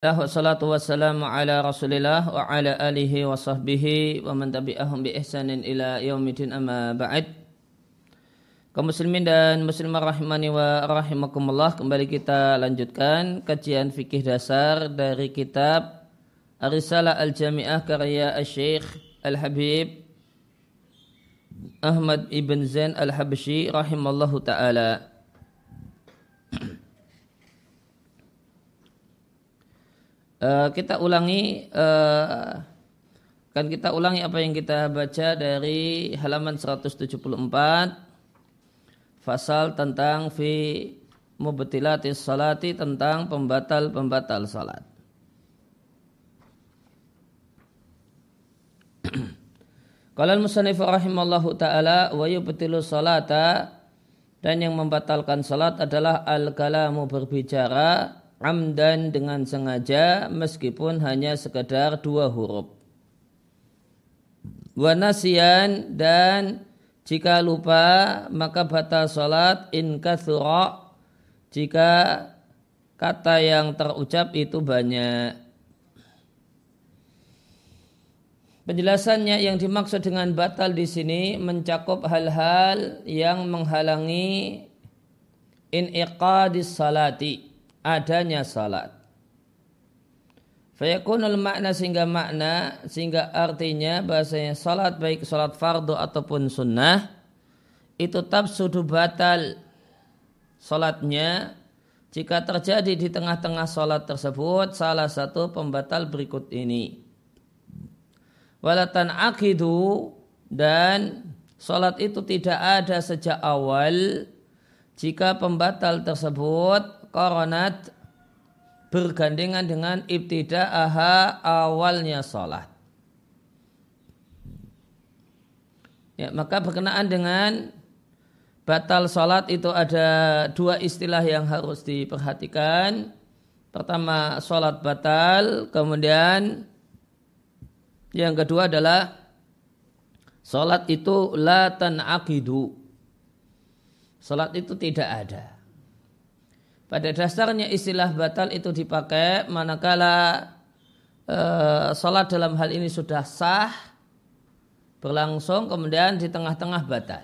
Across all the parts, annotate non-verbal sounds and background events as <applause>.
Wassalatu wassalamu ala rasulillah wa ala alihi wa sahbihi wa man tabi'ahum bi ihsanin ila yaumidin amma ba'd. Muslimin dan muslimah rahimani wa rahimakumullah kembali kita lanjutkan kajian fikih dasar dari kitab Arisalah Al-Jami'ah karya Al-Syeikh Al-Habib Ahmad Ibn Zain Al-Habshi rahimallahu ta'ala uh, kita ulangi uh, kan kita ulangi apa yang kita baca dari halaman 174 pasal tentang fi mubtilatis salati tentang pembatal-pembatal salat. <clears throat> Qala al-musannif rahimallahu taala wa yubtilu salata dan yang membatalkan salat adalah al-kalamu berbicara amdan dengan sengaja meskipun hanya sekedar dua huruf. Wanasian dan jika lupa maka batal salat in kathura jika kata yang terucap itu banyak. Penjelasannya yang dimaksud dengan batal di sini mencakup hal-hal yang menghalangi in iqadis salati adanya salat. Fayakunul makna sehingga makna sehingga artinya bahasanya salat baik salat fardu ataupun sunnah itu sudah batal salatnya jika terjadi di tengah-tengah salat tersebut salah satu pembatal berikut ini. Walatan akidu dan salat itu tidak ada sejak awal jika pembatal tersebut koronat bergandengan dengan ibtida'aha awalnya sholat. Ya, maka berkenaan dengan batal sholat itu ada dua istilah yang harus diperhatikan. Pertama sholat batal, kemudian yang kedua adalah sholat itu la akidu. Sholat itu tidak ada. Pada dasarnya istilah batal itu dipakai manakala e, sholat dalam hal ini sudah sah, berlangsung, kemudian di tengah-tengah batal.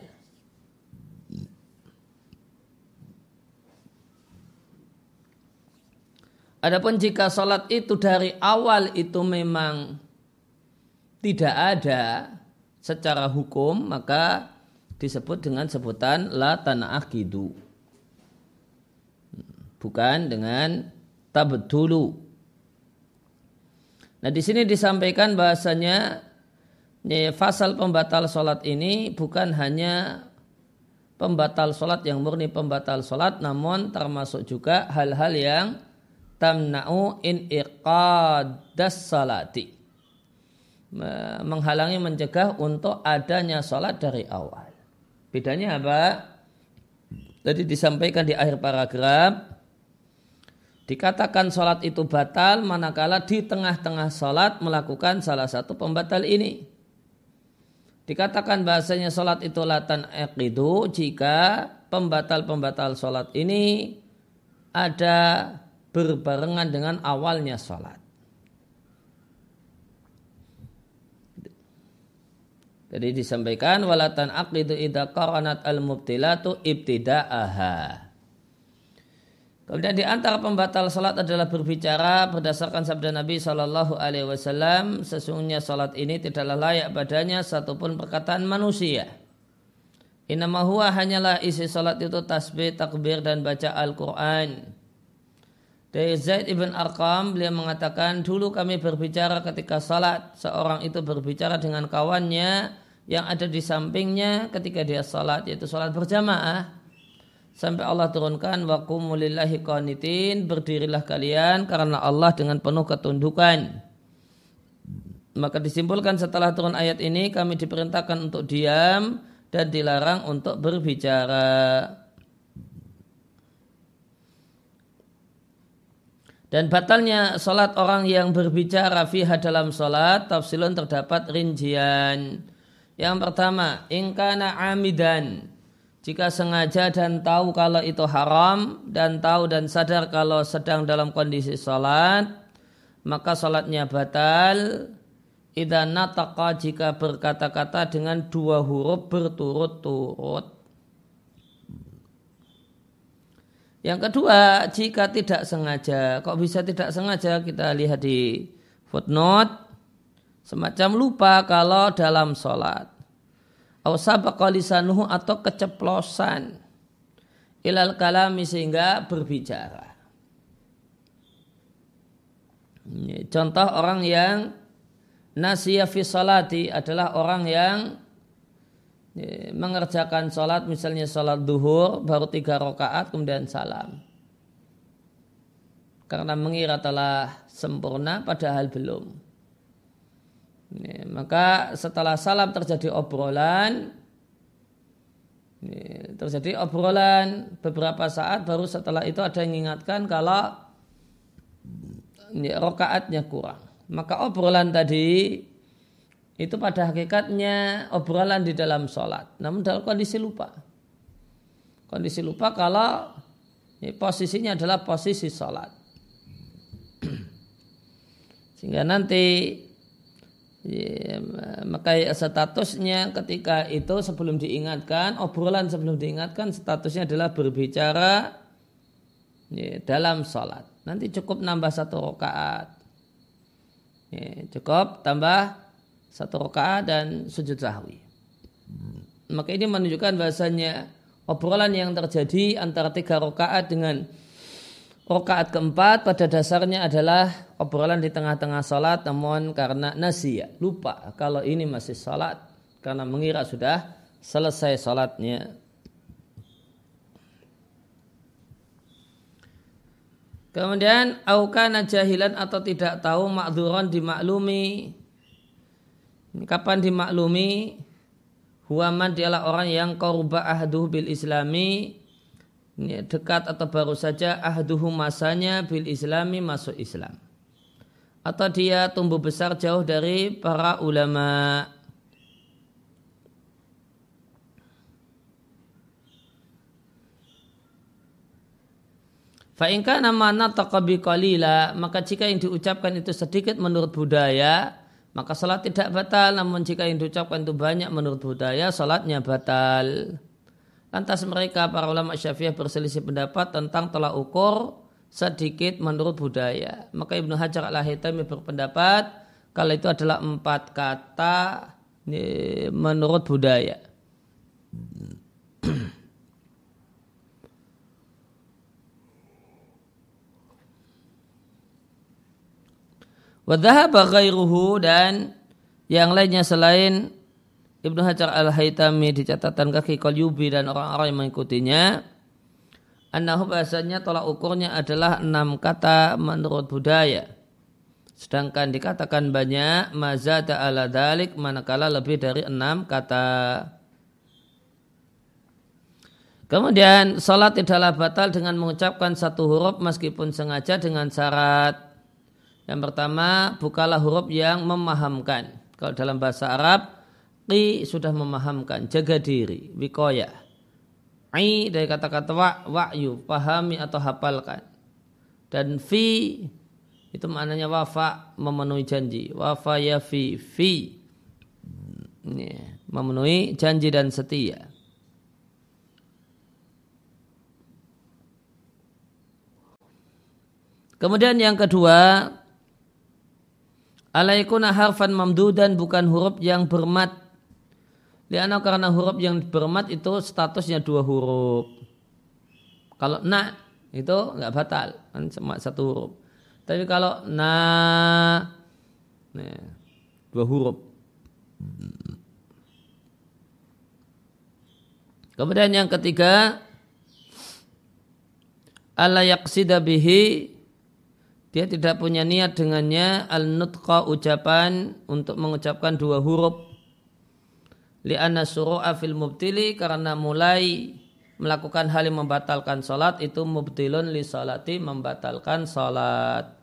Adapun jika sholat itu dari awal itu memang tidak ada secara hukum, maka disebut dengan sebutan la tanah akidu bukan dengan tabdulu. Nah di sini disampaikan bahasanya fasal pembatal sholat ini bukan hanya pembatal sholat yang murni pembatal sholat, namun termasuk juga hal-hal yang tamna'u in iqadas salati. Menghalangi mencegah untuk adanya sholat dari awal. Bedanya apa? Tadi disampaikan di akhir paragraf Dikatakan sholat itu batal manakala di tengah-tengah sholat melakukan salah satu pembatal ini. Dikatakan bahasanya sholat itu latan eqidu jika pembatal-pembatal sholat ini ada berbarengan dengan awalnya sholat. Jadi disampaikan walatan aqidu idha qaranat al-mubtilatu ibtida'aha. Kemudian di antara pembatal salat adalah berbicara berdasarkan sabda Nabi Shallallahu Alaihi Wasallam sesungguhnya salat ini tidaklah layak padanya satupun perkataan manusia. Inama huwa hanyalah isi salat itu tasbih, takbir dan baca Al-Quran. Dari Zaid ibn Arqam beliau mengatakan dulu kami berbicara ketika salat seorang itu berbicara dengan kawannya yang ada di sampingnya ketika dia salat yaitu salat berjamaah sampai Allah turunkan wa qumulillahi qanitin berdirilah kalian karena Allah dengan penuh ketundukan. Maka disimpulkan setelah turun ayat ini kami diperintahkan untuk diam dan dilarang untuk berbicara. Dan batalnya sholat orang yang berbicara fiha dalam sholat tafsilun terdapat rincian. Yang pertama ingkana amidan jika sengaja dan tahu kalau itu haram dan tahu dan sadar kalau sedang dalam kondisi salat maka salatnya batal idza nataqa jika berkata-kata dengan dua huruf berturut-turut. Yang kedua, jika tidak sengaja, kok bisa tidak sengaja kita lihat di footnote semacam lupa kalau dalam sholat. Atau keceplosan ilal kalami sehingga berbicara. Contoh orang yang nasiya fi adalah orang yang mengerjakan sholat misalnya sholat duhur baru tiga rakaat kemudian salam karena mengira telah sempurna padahal belum maka setelah salam terjadi obrolan terjadi obrolan beberapa saat baru setelah itu ada yang mengingatkan kalau rokaatnya kurang maka obrolan tadi itu pada hakikatnya obrolan di dalam sholat. Namun dalam kondisi lupa. Kondisi lupa kalau ya, posisinya adalah posisi sholat. <clears throat> Sehingga nanti ya, maka statusnya ketika itu sebelum diingatkan, obrolan sebelum diingatkan statusnya adalah berbicara ya, dalam sholat. Nanti cukup nambah satu rakaat. Ya, cukup tambah satu rakaat dan sujud sahwi. Maka ini menunjukkan bahasanya obrolan yang terjadi antara tiga rakaat dengan rakaat keempat pada dasarnya adalah obrolan di tengah-tengah salat namun karena nasia lupa kalau ini masih salat karena mengira sudah selesai salatnya. Kemudian aukana jahilan atau tidak tahu makduron dimaklumi. Kapan dimaklumi? Huwaman dialah orang yang korba ahduh bil islami. Dekat atau baru saja ahduhu masanya bil islami masuk Islam atau dia tumbuh besar jauh dari para ulama. Fa'inka nama nataqabi qalila maka jika yang diucapkan itu sedikit menurut budaya maka salat tidak batal. Namun jika yang diucapkan itu banyak menurut budaya salatnya batal. Lantas mereka para ulama syafi'ah berselisih pendapat tentang tolak ukur sedikit menurut budaya. Maka Ibnu Hajar al-Haytami berpendapat kalau itu adalah empat kata menurut budaya. Wadhahaba ghairuhu dan yang lainnya selain Ibnu Hajar al-Haytami di catatan kaki Qalyubi dan orang-orang yang mengikutinya Anahu bahasanya tolak ukurnya adalah enam kata menurut budaya. Sedangkan dikatakan banyak mazada ala dalik manakala lebih dari enam kata. Kemudian salat tidaklah batal dengan mengucapkan satu huruf meskipun sengaja dengan syarat yang pertama, bukalah huruf yang memahamkan. Kalau dalam bahasa Arab, qi sudah memahamkan, jaga diri, wikoya. I dari kata-kata wa, wa'yu, pahami atau hafalkan. Dan fi itu maknanya wafa, memenuhi janji. Wafa ya fi, fi. Ini, memenuhi janji dan setia. Kemudian yang kedua, alaikuna harfan mamdudan bukan huruf yang bermat. Liana karena huruf yang bermat itu statusnya dua huruf. Kalau na itu nggak batal, kan cuma satu huruf. Tapi kalau na nah, dua huruf. Kemudian yang ketiga, ala yaqsida bihi dia tidak punya niat dengannya al-nutqa ucapan untuk mengucapkan dua huruf li'anna suru'a fil mubtili karena mulai melakukan hal yang membatalkan salat itu mubtilun li salati membatalkan salat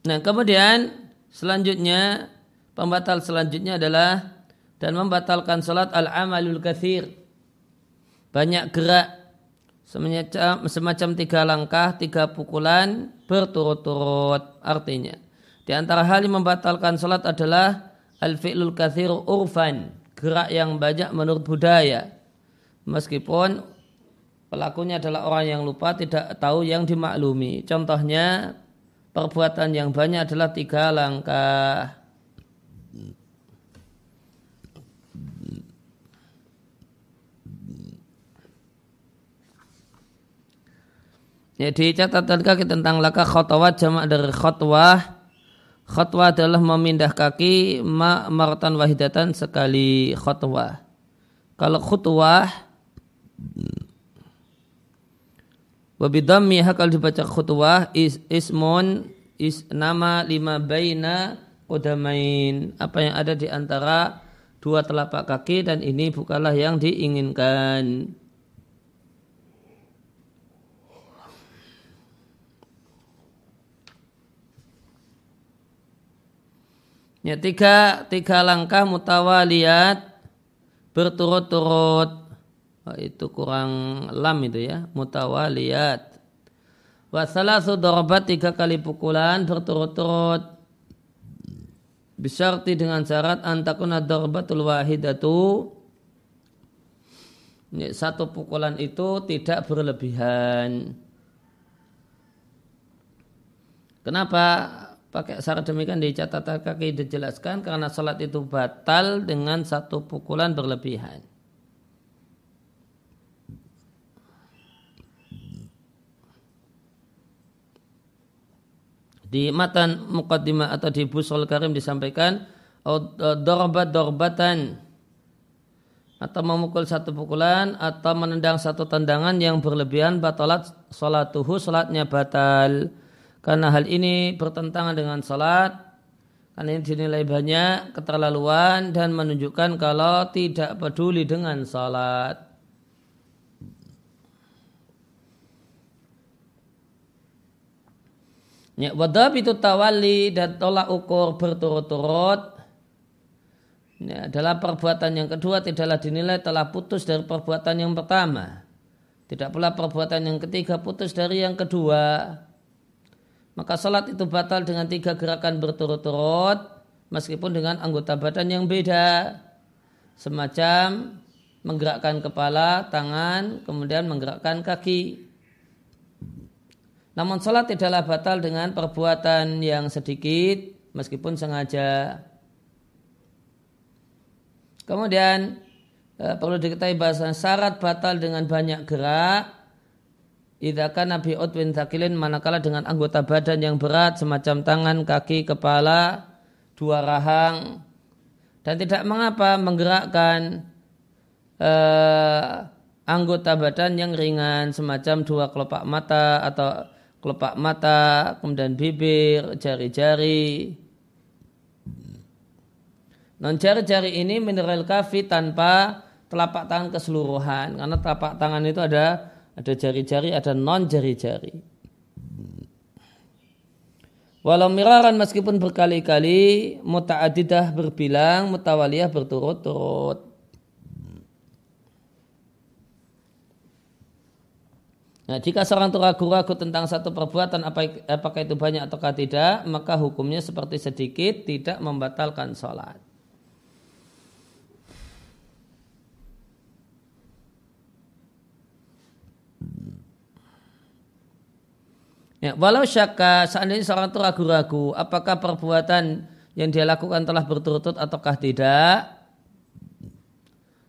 Nah kemudian Selanjutnya pembatal selanjutnya adalah dan membatalkan salat al-amalul kathir. Banyak gerak semacam, semacam tiga langkah, tiga pukulan berturut-turut artinya. Di antara hal yang membatalkan salat adalah al-fi'lul kathir urfan, gerak yang banyak menurut budaya. Meskipun pelakunya adalah orang yang lupa tidak tahu yang dimaklumi. Contohnya perbuatan yang banyak adalah tiga langkah. Jadi catatan kaki tentang langkah khotwah jamak dari khotwah. Khotwah adalah memindah kaki ma maratan wahidatan sekali khotwah. Kalau khutwah Wabidhammi hakal dibaca khutwah is, ismun is nama lima baina kodamain apa yang ada di antara dua telapak kaki dan ini bukanlah yang diinginkan. Ya, tiga, tiga langkah mutawaliyat berturut-turut. Oh, itu kurang lam itu ya mutawaliyat. Wasalasu dorobat tiga kali pukulan berturut-turut. Bisyarti dengan syarat antakuna dorobatul wahidatu. Satu pukulan itu tidak berlebihan. Kenapa pakai syarat demikian di catatan kaki dijelaskan karena salat itu batal dengan satu pukulan berlebihan. Di matan muqaddimah atau di busul karim disampaikan e, dorbat dorbatan atau memukul satu pukulan atau menendang satu tendangan yang berlebihan batalat salatuhu salatnya batal karena hal ini bertentangan dengan salat karena ini dinilai banyak keterlaluan dan menunjukkan kalau tidak peduli dengan salat. Ya, wadab itu tawali dan tolak ukur berturut-turut ya, adalah perbuatan yang kedua tidaklah dinilai telah putus dari perbuatan yang pertama. Tidak pula perbuatan yang ketiga putus dari yang kedua maka salat itu batal dengan tiga gerakan berturut-turut meskipun dengan anggota badan yang beda semacam menggerakkan kepala, tangan, kemudian menggerakkan kaki. Namun salat tidaklah batal dengan perbuatan yang sedikit meskipun sengaja. Kemudian eh, perlu diketahui bahasa syarat batal dengan banyak gerak Idakan Nabi Utwin Zakilin manakala dengan anggota badan yang berat semacam tangan, kaki, kepala, dua rahang dan tidak mengapa menggerakkan uh, anggota badan yang ringan semacam dua kelopak mata atau kelopak mata, kemudian bibir, jari-jari. Non jari-jari ini mineral kafi tanpa telapak tangan keseluruhan karena telapak tangan itu ada ada jari-jari, ada non jari-jari. Walau miraran meskipun berkali-kali muta'adidah berbilang, mutawaliyah berturut-turut. Nah, jika seorang itu ragu-ragu tentang satu perbuatan apakah itu banyak atau tidak, maka hukumnya seperti sedikit tidak membatalkan sholat. Ya, walau syaka seandainya seorang itu ragu-ragu apakah perbuatan yang dia lakukan telah berturut-turut ataukah tidak,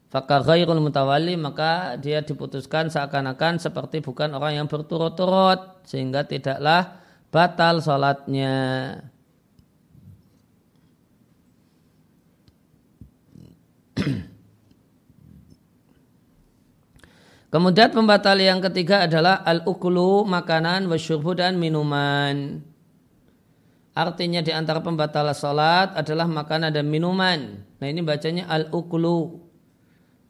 fakar ghairul mutawali maka dia diputuskan seakan-akan seperti bukan orang yang berturut-turut sehingga tidaklah batal sholatnya. <clears throat> Kemudian pembatal yang ketiga adalah al-ukulu, makanan, wasyurbu dan minuman. Artinya di antara pembatal salat adalah makanan dan minuman. Nah ini bacanya al-ukulu.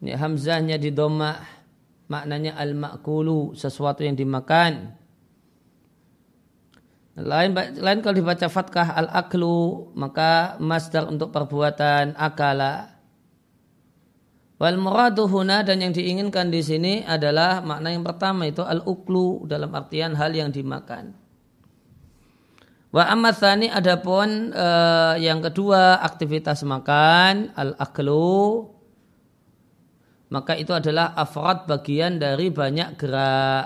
Ini hamzahnya di domah. Maknanya al-makulu, sesuatu yang dimakan. Lain, lain kalau dibaca fatkah al-aklu maka masdar untuk perbuatan akala. Wal muradu huna dan yang diinginkan di sini adalah makna yang pertama itu al-uklu dalam artian hal yang dimakan. Wa amatsani adapun uh, yang kedua aktivitas makan al-aklu maka itu adalah afrad bagian dari banyak gerak.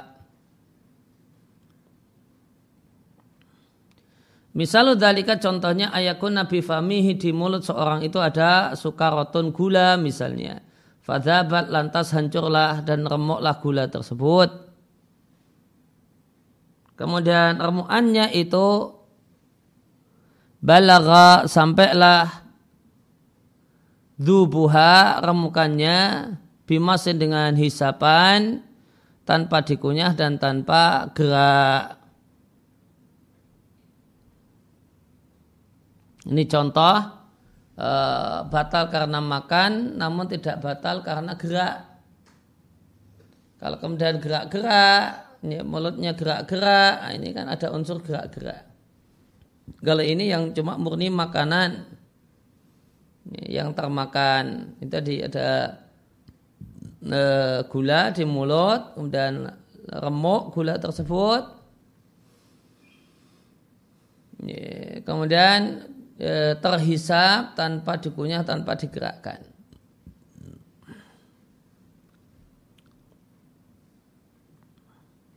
Misalnya dalika contohnya ayakun nabi famihi di mulut seorang itu ada sukarotun gula misalnya. Fadhabat lantas hancurlah dan remuklah gula tersebut. Kemudian remuannya itu balaga sampailah dubuha remukannya bimasin dengan hisapan tanpa dikunyah dan tanpa gerak. Ini contoh e, batal karena makan, namun tidak batal karena gerak. Kalau kemudian gerak-gerak, ini mulutnya gerak-gerak, nah ini kan ada unsur gerak-gerak. Kalau ini yang cuma murni makanan, yang termakan, itu tadi ada e, gula di mulut, kemudian remuk gula tersebut, kemudian e, terhisap tanpa dikunyah tanpa digerakkan.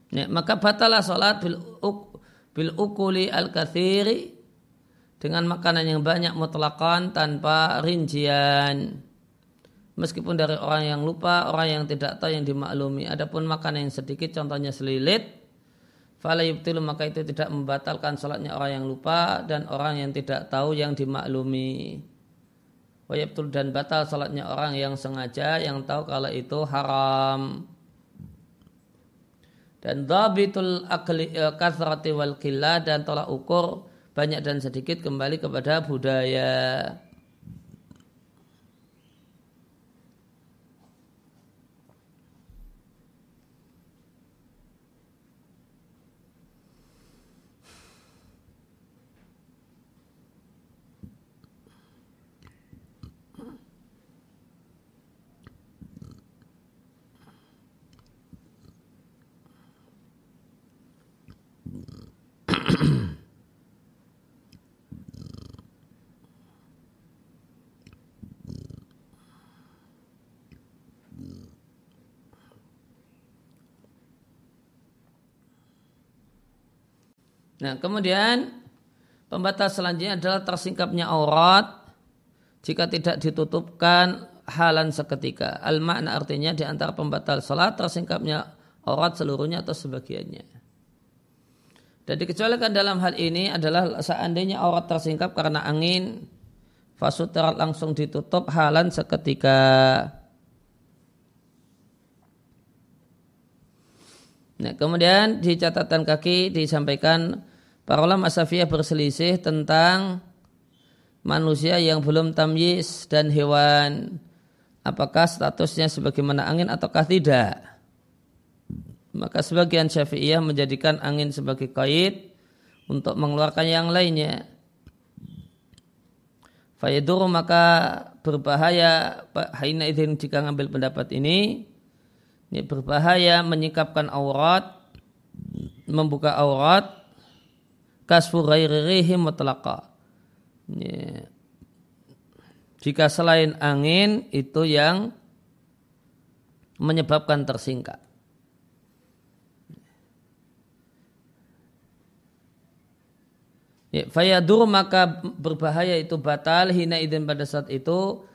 Ya, maka batalah sholat bil, uk, bil ukuli al kathiri dengan makanan yang banyak mutlakan tanpa rincian. Meskipun dari orang yang lupa, orang yang tidak tahu yang dimaklumi. Adapun makanan yang sedikit, contohnya selilit, Fala yubtilu maka itu tidak membatalkan sholatnya orang yang lupa dan orang yang tidak tahu yang dimaklumi. Wa dan batal sholatnya orang yang sengaja yang tahu kalau itu haram. Dan dhabitul akli eh, kathrati wal dan tolak ukur banyak dan sedikit kembali kepada budaya. <clears throat> Nah, kemudian pembatas selanjutnya adalah tersingkapnya aurat jika tidak ditutupkan halan seketika. Al makna artinya di antara pembatal salat tersingkapnya aurat seluruhnya atau sebagiannya. Dan dikecualikan dalam hal ini adalah seandainya aurat tersingkap karena angin, fasuterat langsung ditutup halan seketika. Nah, kemudian di catatan kaki disampaikan para ulama Safiyah berselisih tentang manusia yang belum tamyiz dan hewan apakah statusnya sebagaimana angin ataukah tidak. Maka sebagian Syafi'iyah menjadikan angin sebagai kait untuk mengeluarkan yang lainnya. Fayadur maka berbahaya Haina idin jika ngambil pendapat ini ini berbahaya menyingkapkan aurat, membuka aurat, kasfu ghairihi mutlaqa. Ini, jika selain angin itu yang menyebabkan tersingkap. Ya, fayadur maka berbahaya itu batal hina idin pada saat itu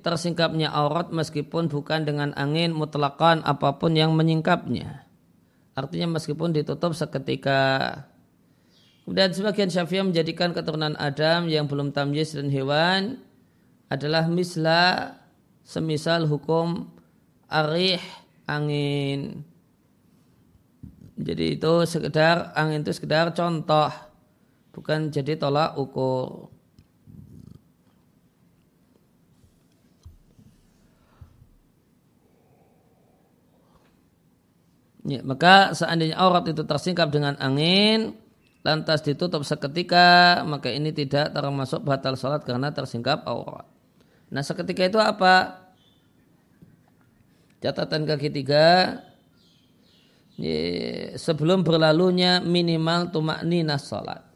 tersingkapnya aurat meskipun bukan dengan angin mutlakan apa pun yang menyingkapnya. Artinya meskipun ditutup seketika. Kemudian sebagian syafi'ah menjadikan keturunan Adam yang belum tamyiz dan hewan adalah misla semisal hukum arih angin. Jadi itu sekedar angin itu sekedar contoh bukan jadi tolak ukur. Ya, maka seandainya aurat itu tersingkap dengan angin, lantas ditutup seketika maka ini tidak termasuk batal sholat karena tersingkap aurat. Nah seketika itu apa? Catatan kaki tiga sebelum berlalunya minimal tumak nina sholat.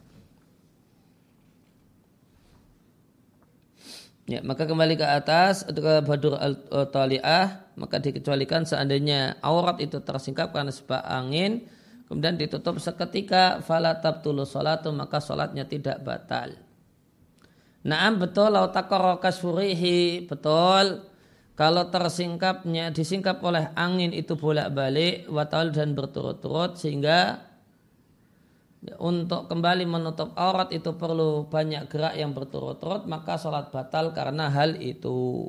Ya, maka kembali ke atas ke badur al-taliah maka dikecualikan seandainya aurat itu tersingkap karena sebab angin kemudian ditutup seketika fala tabtulu salatu maka salatnya tidak batal. Naam betul lau takara kasfurihi betul kalau tersingkapnya disingkap oleh angin itu bolak-balik watal dan berturut-turut sehingga untuk kembali menutup aurat itu perlu banyak gerak yang berturut-turut maka sholat batal karena hal itu.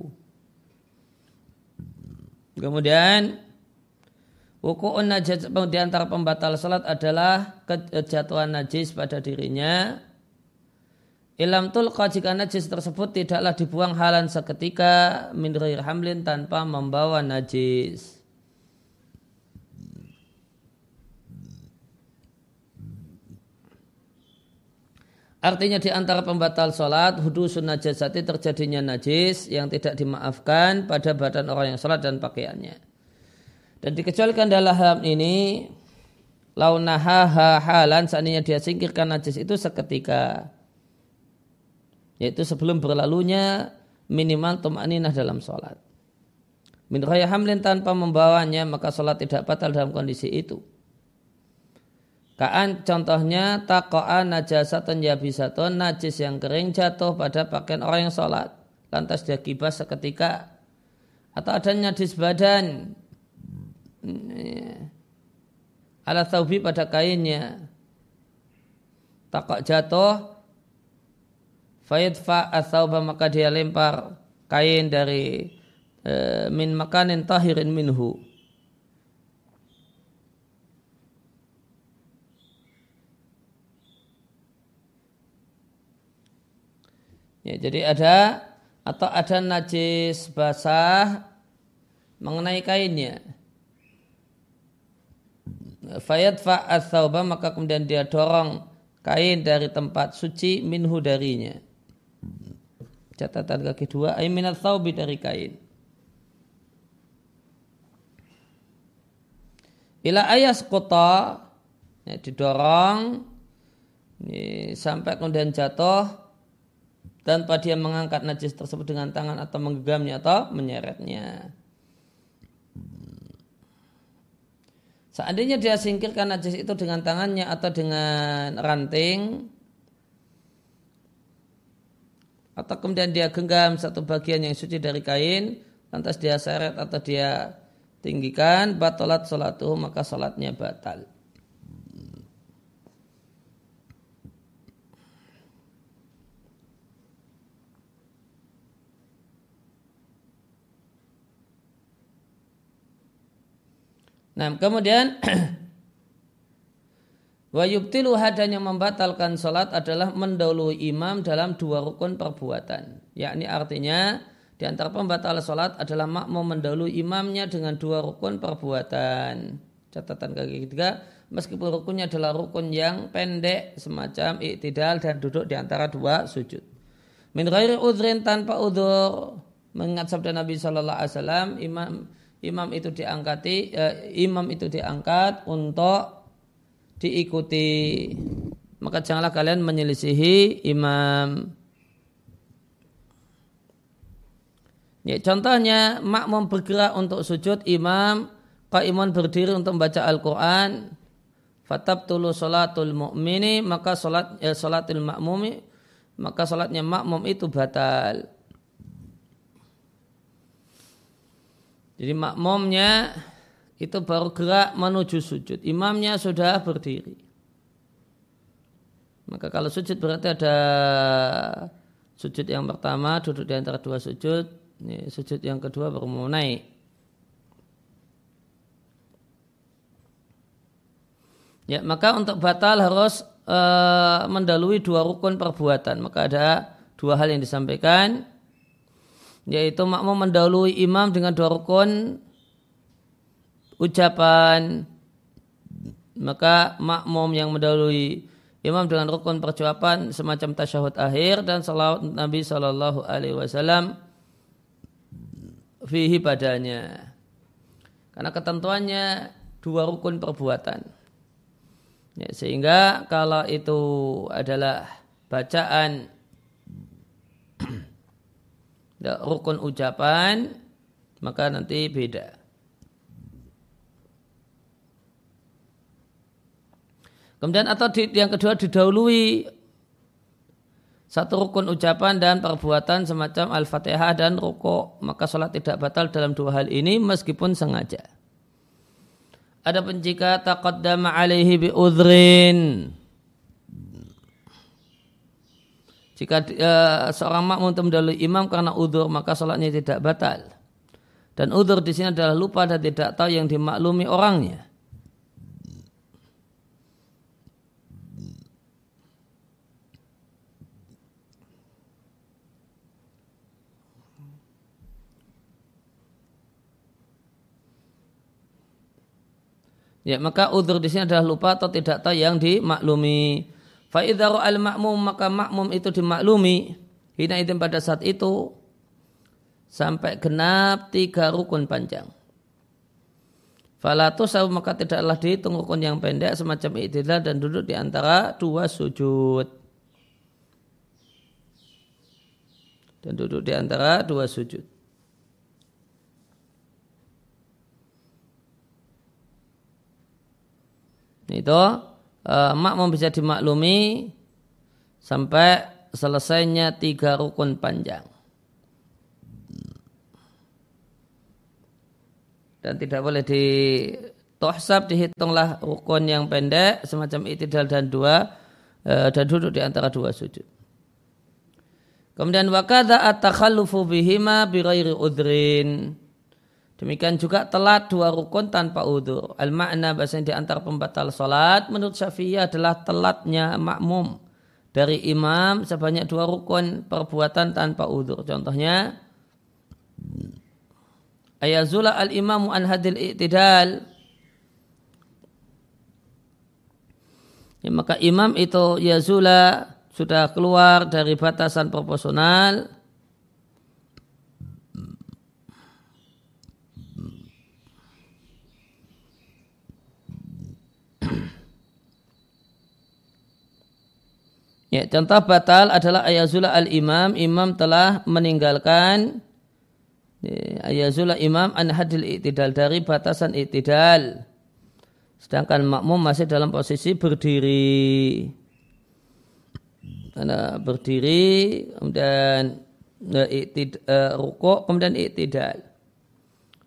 Kemudian wuku'un najis di antara pembatal sholat adalah kejatuhan najis pada dirinya. Ilam tulqa jika najis tersebut tidaklah dibuang halan seketika min hamlin tanpa membawa najis. Artinya di antara pembatal sholat, hudusun najasati terjadinya najis yang tidak dimaafkan pada badan orang yang sholat dan pakaiannya. Dan dikecualikan dalam hal ini, launaha halan seandainya dia singkirkan najis itu seketika. Yaitu sebelum berlalunya minimal tumaninah dalam sholat. Min hamlin tanpa membawanya maka sholat tidak batal dalam kondisi itu. Kaan contohnya takoa najasatun yabisatun najis yang kering jatuh pada pakaian orang yang sholat. Lantas dia kibas seketika. Atau ada najis badan. Ala taubi pada kainnya. Takok jatuh. Fayadfa athauba maka dia lempar kain dari e, min makanin tahirin minhu Ya, jadi ada atau ada najis basah mengenai kainnya. Fayat fa'at maka kemudian dia dorong kain dari tempat suci minhu darinya. Catatan kaki dua, ay minat dari kain. Ila ayas kota ya, didorong ini, sampai kemudian jatuh tanpa dia mengangkat najis tersebut dengan tangan atau menggenggamnya atau menyeretnya. Seandainya dia singkirkan najis itu dengan tangannya atau dengan ranting, atau kemudian dia genggam satu bagian yang suci dari kain, lantas dia seret atau dia tinggikan, batalat salatuh, maka salatnya batal. Nah, kemudian <clears throat> wa yubtilu hadanya membatalkan sholat adalah mendahului imam dalam dua rukun perbuatan. Yakni artinya di antara pembatal sholat adalah makmum mendahului imamnya dengan dua rukun perbuatan. Catatan kaki ketiga, meskipun rukunnya adalah rukun yang pendek semacam iktidal dan duduk di antara dua sujud. Min ghairi udhrin tanpa udhur mengingat sabda Nabi Shallallahu Alaihi Wasallam imam imam itu diangkati eh, imam itu diangkat untuk diikuti. Maka janganlah kalian menyelisihi imam. Ya, contohnya makmum bergerak untuk sujud imam qaimun berdiri untuk membaca Al-Quran. Fatab tulu sholatul mu'mini maka sholat, eh, sholatul makmumi maka sholatnya makmum itu batal Jadi makmumnya itu baru gerak menuju sujud. Imamnya sudah berdiri. Maka kalau sujud berarti ada sujud yang pertama duduk di antara dua sujud. Ini sujud yang kedua baru mau naik. Ya, maka untuk batal harus e, mendalui dua rukun perbuatan. Maka ada dua hal yang disampaikan yaitu makmum mendahului imam dengan dua rukun ucapan maka makmum yang mendahului imam dengan rukun perjuapan semacam tasyahud akhir dan salawat Nabi Shallallahu Alaihi Wasallam fihi padanya. Karena ketentuannya dua rukun perbuatan. Ya, sehingga kalau itu adalah bacaan rukun ucapan maka nanti beda. Kemudian atau di, yang kedua didahului satu rukun ucapan dan perbuatan semacam Al-Fatihah dan rukuk. Maka sholat tidak batal dalam dua hal ini meskipun sengaja. Adapun jika taqaddama alaihi bi udhrin. Jika uh, seorang makmum mendahului imam karena udur maka sholatnya tidak batal. Dan udur di sini adalah lupa dan tidak tahu yang dimaklumi orangnya. Ya, maka udur di sini adalah lupa atau tidak tahu yang dimaklumi. Fa'idharu al-ma'mum maka makmum itu dimaklumi. Hina itu pada saat itu sampai genap tiga rukun panjang. Falatu sahu maka tidaklah dihitung rukun yang pendek semacam itidal dan duduk di antara dua sujud. Dan duduk di antara dua sujud. itu uh, makmum bisa dimaklumi sampai selesainya tiga rukun panjang. Dan tidak boleh di tohsab dihitunglah rukun yang pendek semacam itidal dan dua uh, dan duduk di antara dua sujud. Kemudian wakada at-takhallufu bihima bi udrin. Demikian juga telat dua rukun tanpa udur. Al-makna bahasanya di antara pembatal sholat menurut Syafi'i adalah telatnya makmum dari imam sebanyak dua rukun perbuatan tanpa udur. Contohnya ayazula al-imamu an hadil i'tidal ya, maka imam itu yazula sudah keluar dari batasan proporsional Ya, contoh batal adalah ayazula al-imam, imam telah meninggalkan ya, ayazula imam an hadil i'tidal dari batasan i'tidal. Sedangkan makmum masih dalam posisi berdiri. Karena berdiri, kemudian uh, iktid, uh, rukuk, kemudian i'tidal.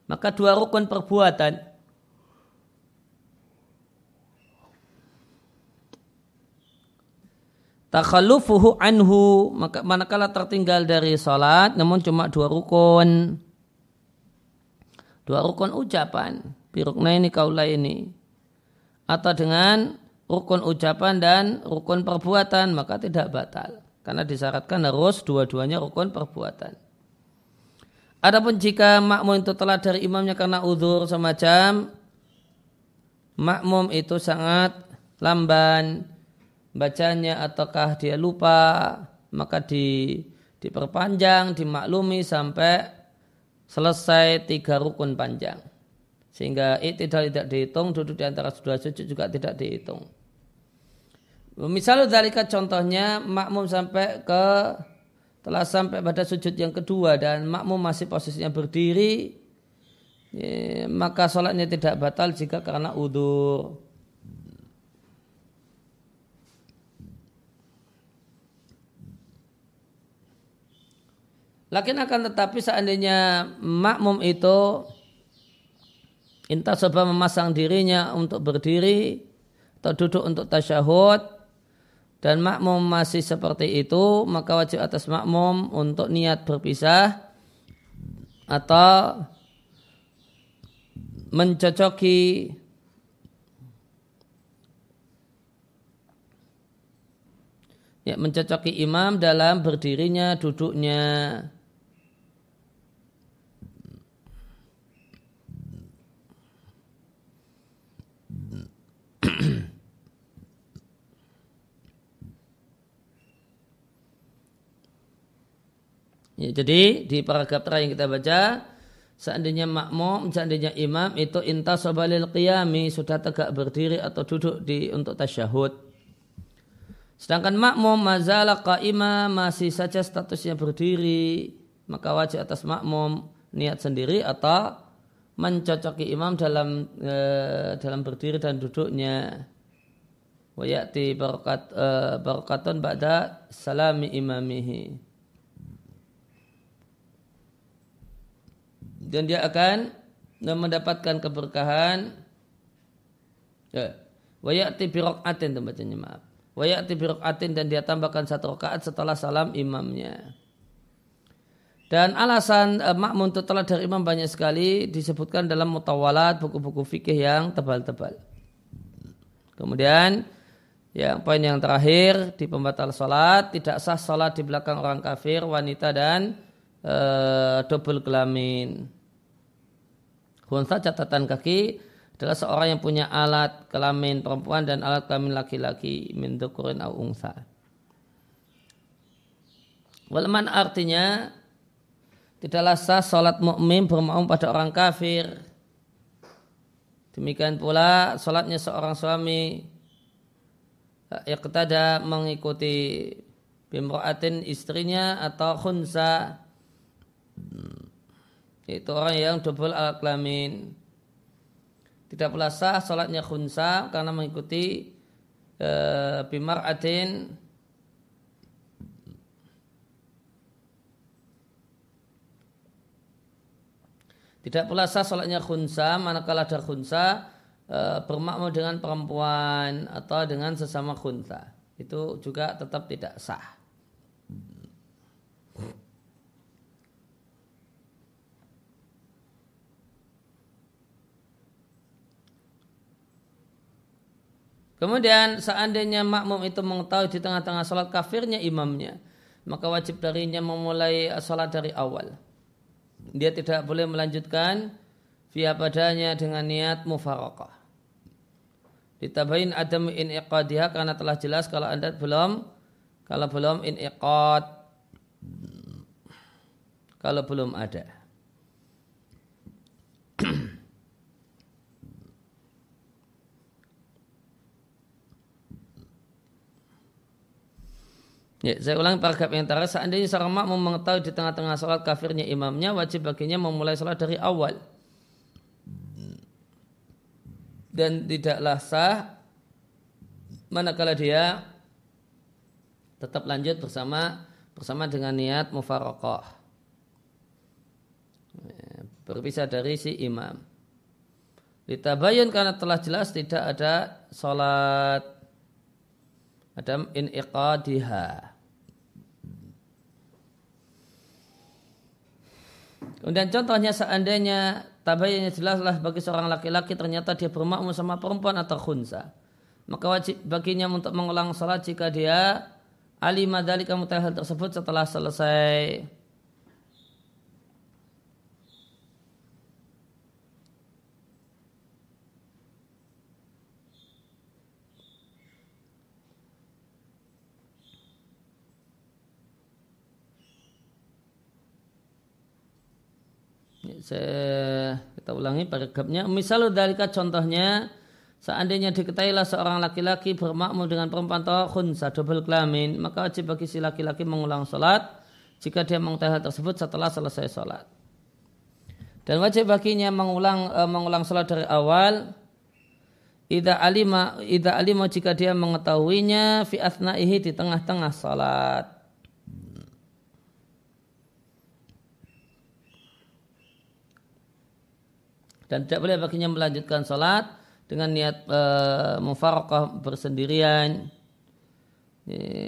Maka dua rukun perbuatan takhalufuhu anhu. Maka manakala tertinggal dari salat namun cuma dua rukun. Dua rukun ucapan. Birukna ini kaula ini atau dengan rukun ucapan dan rukun perbuatan maka tidak batal. Karena disyaratkan harus dua-duanya rukun perbuatan. Adapun jika makmum itu telah dari imamnya karena udur semacam makmum itu sangat lamban bacanya ataukah dia lupa maka di diperpanjang dimaklumi sampai selesai tiga rukun panjang. Sehingga itu tidak dihitung duduk di antara dua sujud juga tidak dihitung. Misalnya dari contohnya makmum sampai ke telah sampai pada sujud yang kedua dan makmum masih posisinya berdiri ya, maka sholatnya tidak batal jika karena udur Lakin akan tetapi seandainya makmum itu entah sebab memasang dirinya untuk berdiri atau duduk untuk tasyahud dan makmum masih seperti itu maka wajib atas makmum untuk niat berpisah atau mencocoki ya mencocoki imam dalam berdirinya duduknya Ya, jadi di paragraf terakhir yang kita baca, seandainya makmum, seandainya imam itu intasabalil qiyami sudah tegak berdiri atau duduk di untuk tasyahud. Sedangkan makmum mazala qaima masih saja statusnya berdiri, maka wajib atas makmum niat sendiri atau mencocoki imam dalam e, dalam berdiri dan duduknya. Wa ya'ti barakat e, barakatun ba'da salami imamihi. Dan dia akan mendapatkan keberkahan ya wayati birokaatin tempatnya maaf wayati birokaatin dan dia tambahkan satu rakaat setelah salam imamnya dan alasan eh, makmum telah dari imam banyak sekali disebutkan dalam mutawalat buku-buku fikih yang tebal-tebal. Kemudian yang poin yang terakhir di pembatal sholat tidak sah sholat di belakang orang kafir, wanita dan e, double kelamin. Khunsa catatan kaki adalah seorang yang punya alat kelamin perempuan dan alat kelamin laki-laki min dukurin au ungsa. Walman artinya tidaklah sah salat mukmin bermaum pada orang kafir. Demikian pula salatnya seorang suami yang mengikuti bimro'atin istrinya atau khunsa yaitu orang yang double alat kelamin tidak pula sah sholatnya khunsa karena mengikuti e, bimar adin. Tidak pula sah sholatnya khunsa manakala ada khunsa e, dengan perempuan atau dengan sesama khunsa. Itu juga tetap tidak sah Kemudian seandainya makmum itu mengetahui di tengah-tengah sholat kafirnya imamnya, maka wajib darinya memulai sholat dari awal. Dia tidak boleh melanjutkan via padanya dengan niat mufarakah. Ditabain adam in iqadiyah karena telah jelas kalau anda belum kalau belum in iqad kalau belum ada. Ya, saya ulangi paragraf yang terakhir. Seandainya seorang makmum mengetahui di tengah-tengah sholat kafirnya imamnya, wajib baginya memulai sholat dari awal. Dan tidaklah sah manakala dia tetap lanjut bersama bersama dengan niat mufarokoh. Ya, berpisah dari si imam. Ditabayun karena telah jelas tidak ada sholat Adam in iqadiha. Kemudian contohnya seandainya tabayunnya jelaslah bagi seorang laki-laki ternyata dia bermakmum sama perempuan atau khunsa. Maka wajib baginya untuk mengulang salat jika dia alimah dari kamu tersebut setelah selesai saya, kita ulangi paragrafnya. Misal dari contohnya seandainya diketahuilah seorang laki-laki bermakmum dengan perempuan atau khunsa double kelamin, maka wajib bagi si laki-laki mengulang sholat jika dia mengetahui hal tersebut setelah selesai sholat. Dan wajib baginya mengulang e, mengulang sholat dari awal Ida alima, ida alima jika dia mengetahuinya fi asna'ihi di tengah-tengah salat. Dan tidak boleh baginya melanjutkan sholat dengan niat e, bersendirian.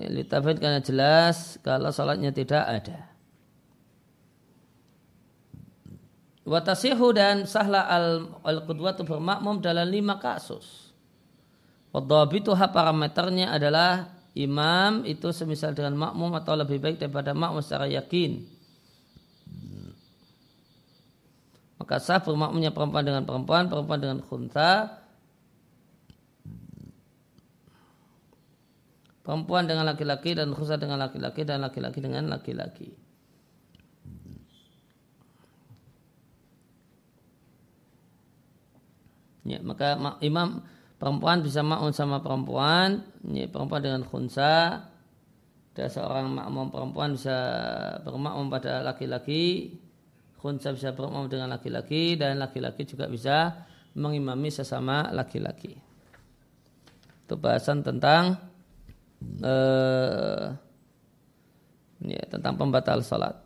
Litafid karena jelas kalau sholatnya tidak ada. Watasihu dan sahla al, al qudwatu bermakmum dalam lima kasus. Wadhabituha parameternya adalah imam itu semisal dengan makmum atau lebih baik daripada makmum secara yakin maka sah bermakmunya perempuan dengan perempuan, perempuan dengan khunta, perempuan dengan laki-laki dan khunta dengan laki-laki dan laki-laki dengan laki-laki. Ya, maka imam perempuan bisa makmum sama perempuan, ya, perempuan dengan khunsa, dan seorang makmum perempuan bisa bermakmum pada laki-laki, khunsa bisa bermakmum dengan laki-laki, dan laki-laki juga bisa mengimami sesama laki-laki. Itu bahasan tentang uh, ya, tentang pembatal salat.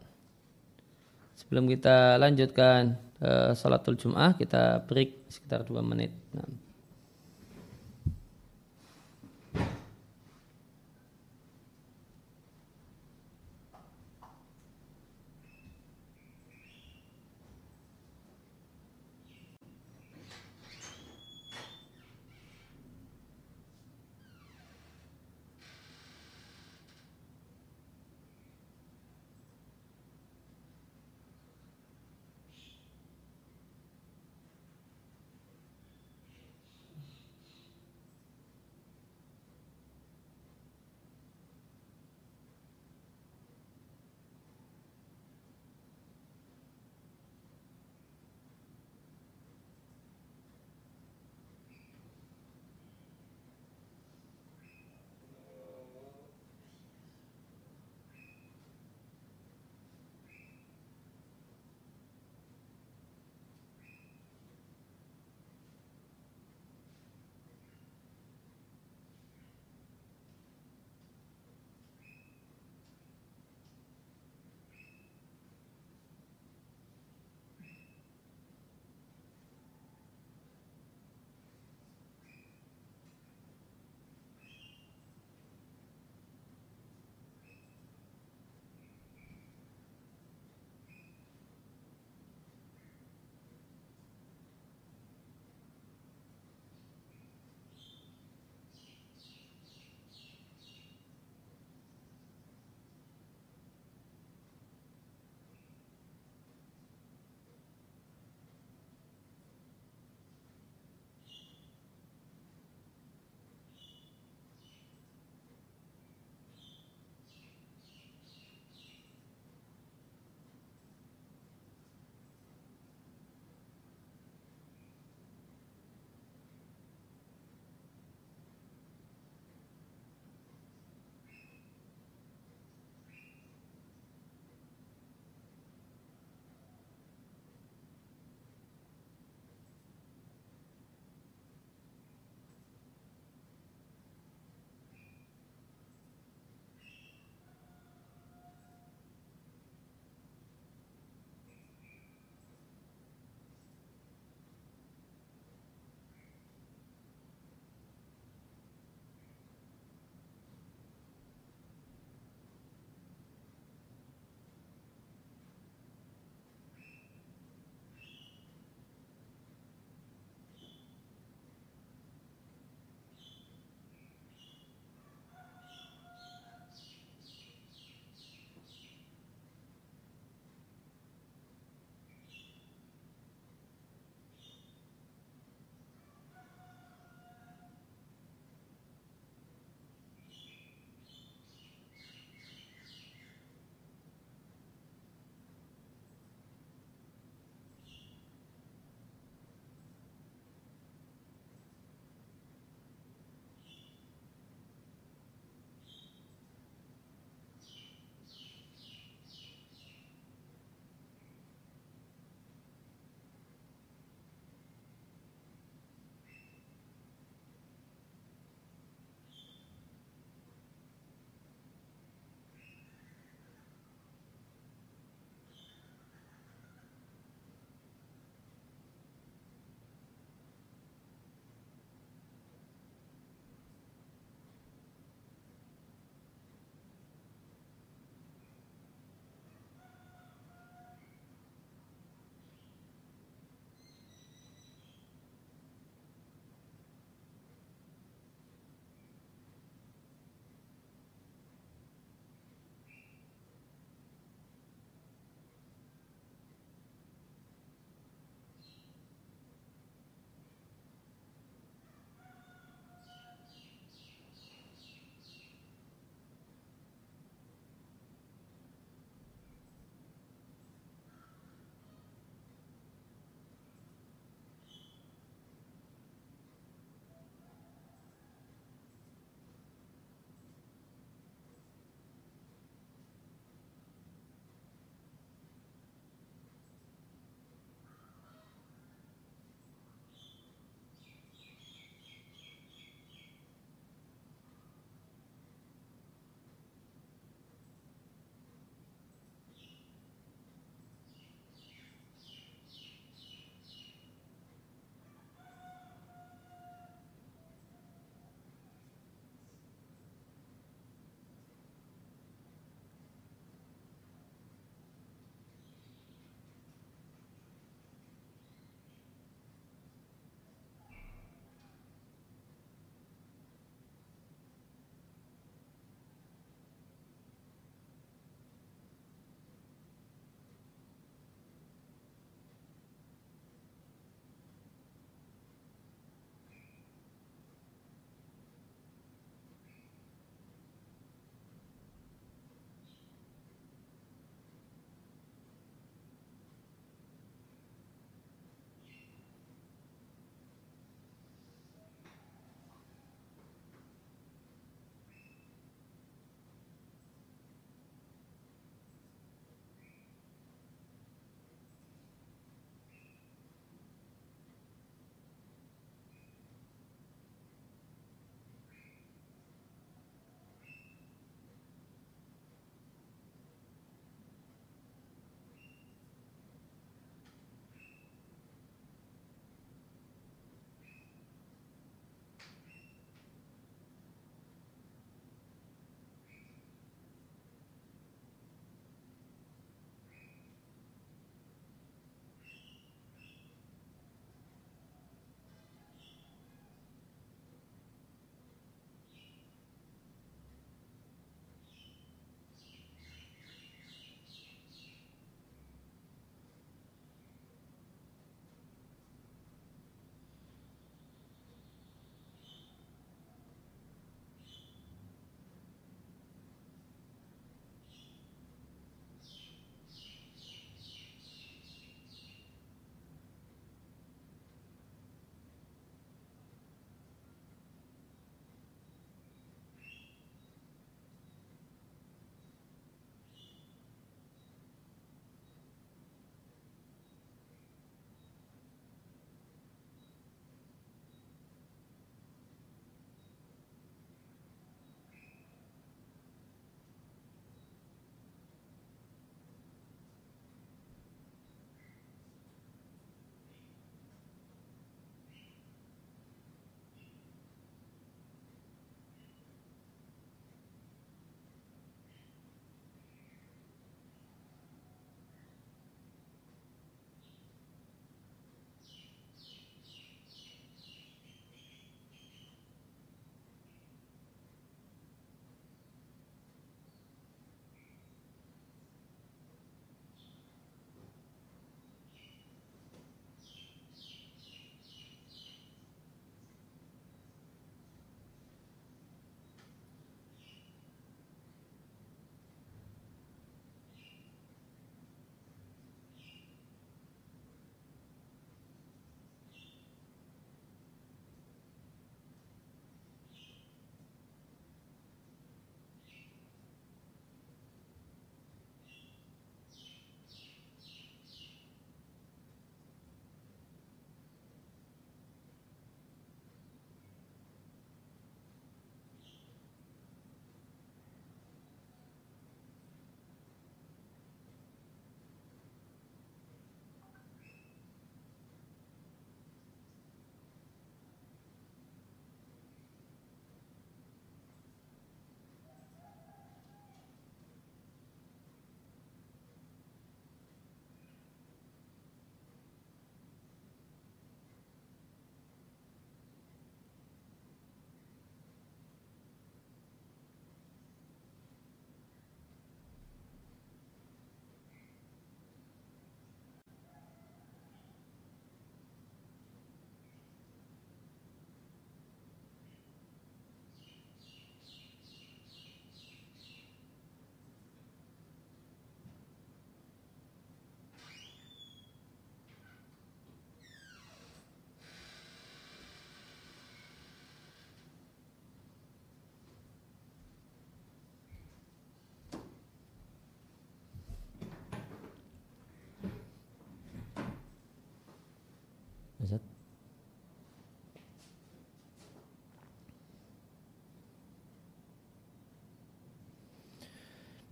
Sebelum kita lanjutkan uh, salatul Jum'ah, kita break sekitar dua menit. Nah.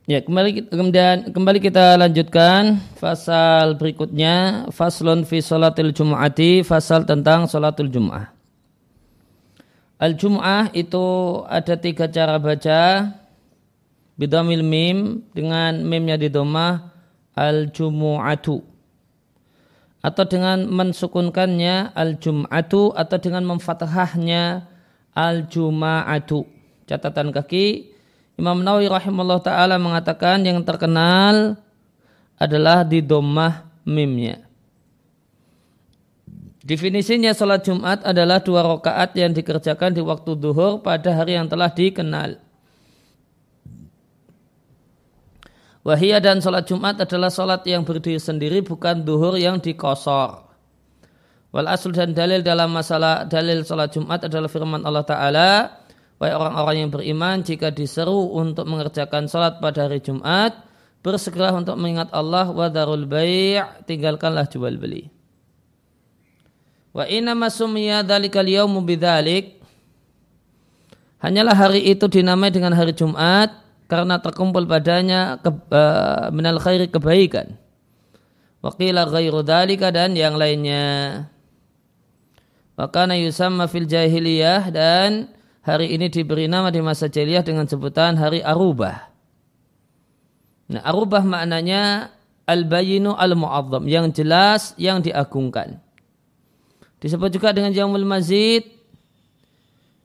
Ya, kembali kemudian kembali kita lanjutkan pasal berikutnya, faslun fi salatil jumu'ati, fasal tentang salatul jum'ah. Al-jum'ah itu ada tiga cara baca. Bidamil mim dengan mimnya di domah al-jumu'atu. Atau dengan mensukunkannya al-jum'atu atau dengan memfathahnya al-juma'atu. Catatan kaki Imam Nawawi rahimahullah taala mengatakan yang terkenal adalah di domah mimnya. Definisinya sholat Jumat adalah dua rakaat yang dikerjakan di waktu duhur pada hari yang telah dikenal. Wahia dan sholat Jumat adalah sholat yang berdiri sendiri bukan duhur yang dikosor. Wal asl dan dalil dalam masalah dalil sholat Jumat adalah firman Allah Ta'ala Baik orang-orang yang beriman jika diseru untuk mengerjakan sholat pada hari Jumat, bersegera untuk mengingat Allah wa darul bai' tinggalkanlah jual beli. Wa inna masumiyya dalikal yawmu bidzalik Hanyalah hari itu dinamai dengan hari Jumat karena terkumpul padanya ke, uh, minal khairi kebaikan. Waqila ghairu dalika dan yang lainnya. Wakana yusamma fil jahiliyah dan hari ini diberi nama di masa jahiliyah dengan sebutan hari Arubah. Nah, Arubah maknanya al-bayinu al-mu'azzam, yang jelas, yang diagungkan. Disebut juga dengan Yaumul Mazid,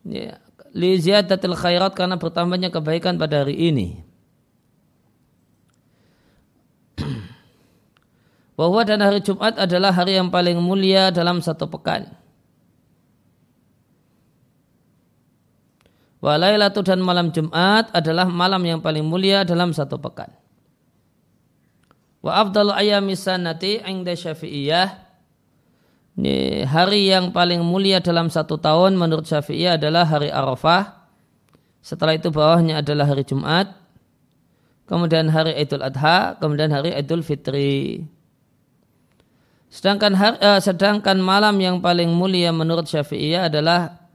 ya, li ziyadatil khairat karena bertambahnya kebaikan pada hari ini. <clears throat> Bahwa dan hari Jumat adalah hari yang paling mulia dalam satu pekan. Walailatu dan malam Jumat adalah malam yang paling mulia dalam satu pekan. Wa afdalu ayami sanati ingda syafi'iyah. Ini hari yang paling mulia dalam satu tahun menurut syafi'iyah adalah hari Arafah. Setelah itu bawahnya adalah hari Jumat. Kemudian hari Idul Adha. Kemudian hari Idul Fitri. Sedangkan, hari, eh, sedangkan malam yang paling mulia menurut syafi'iyah adalah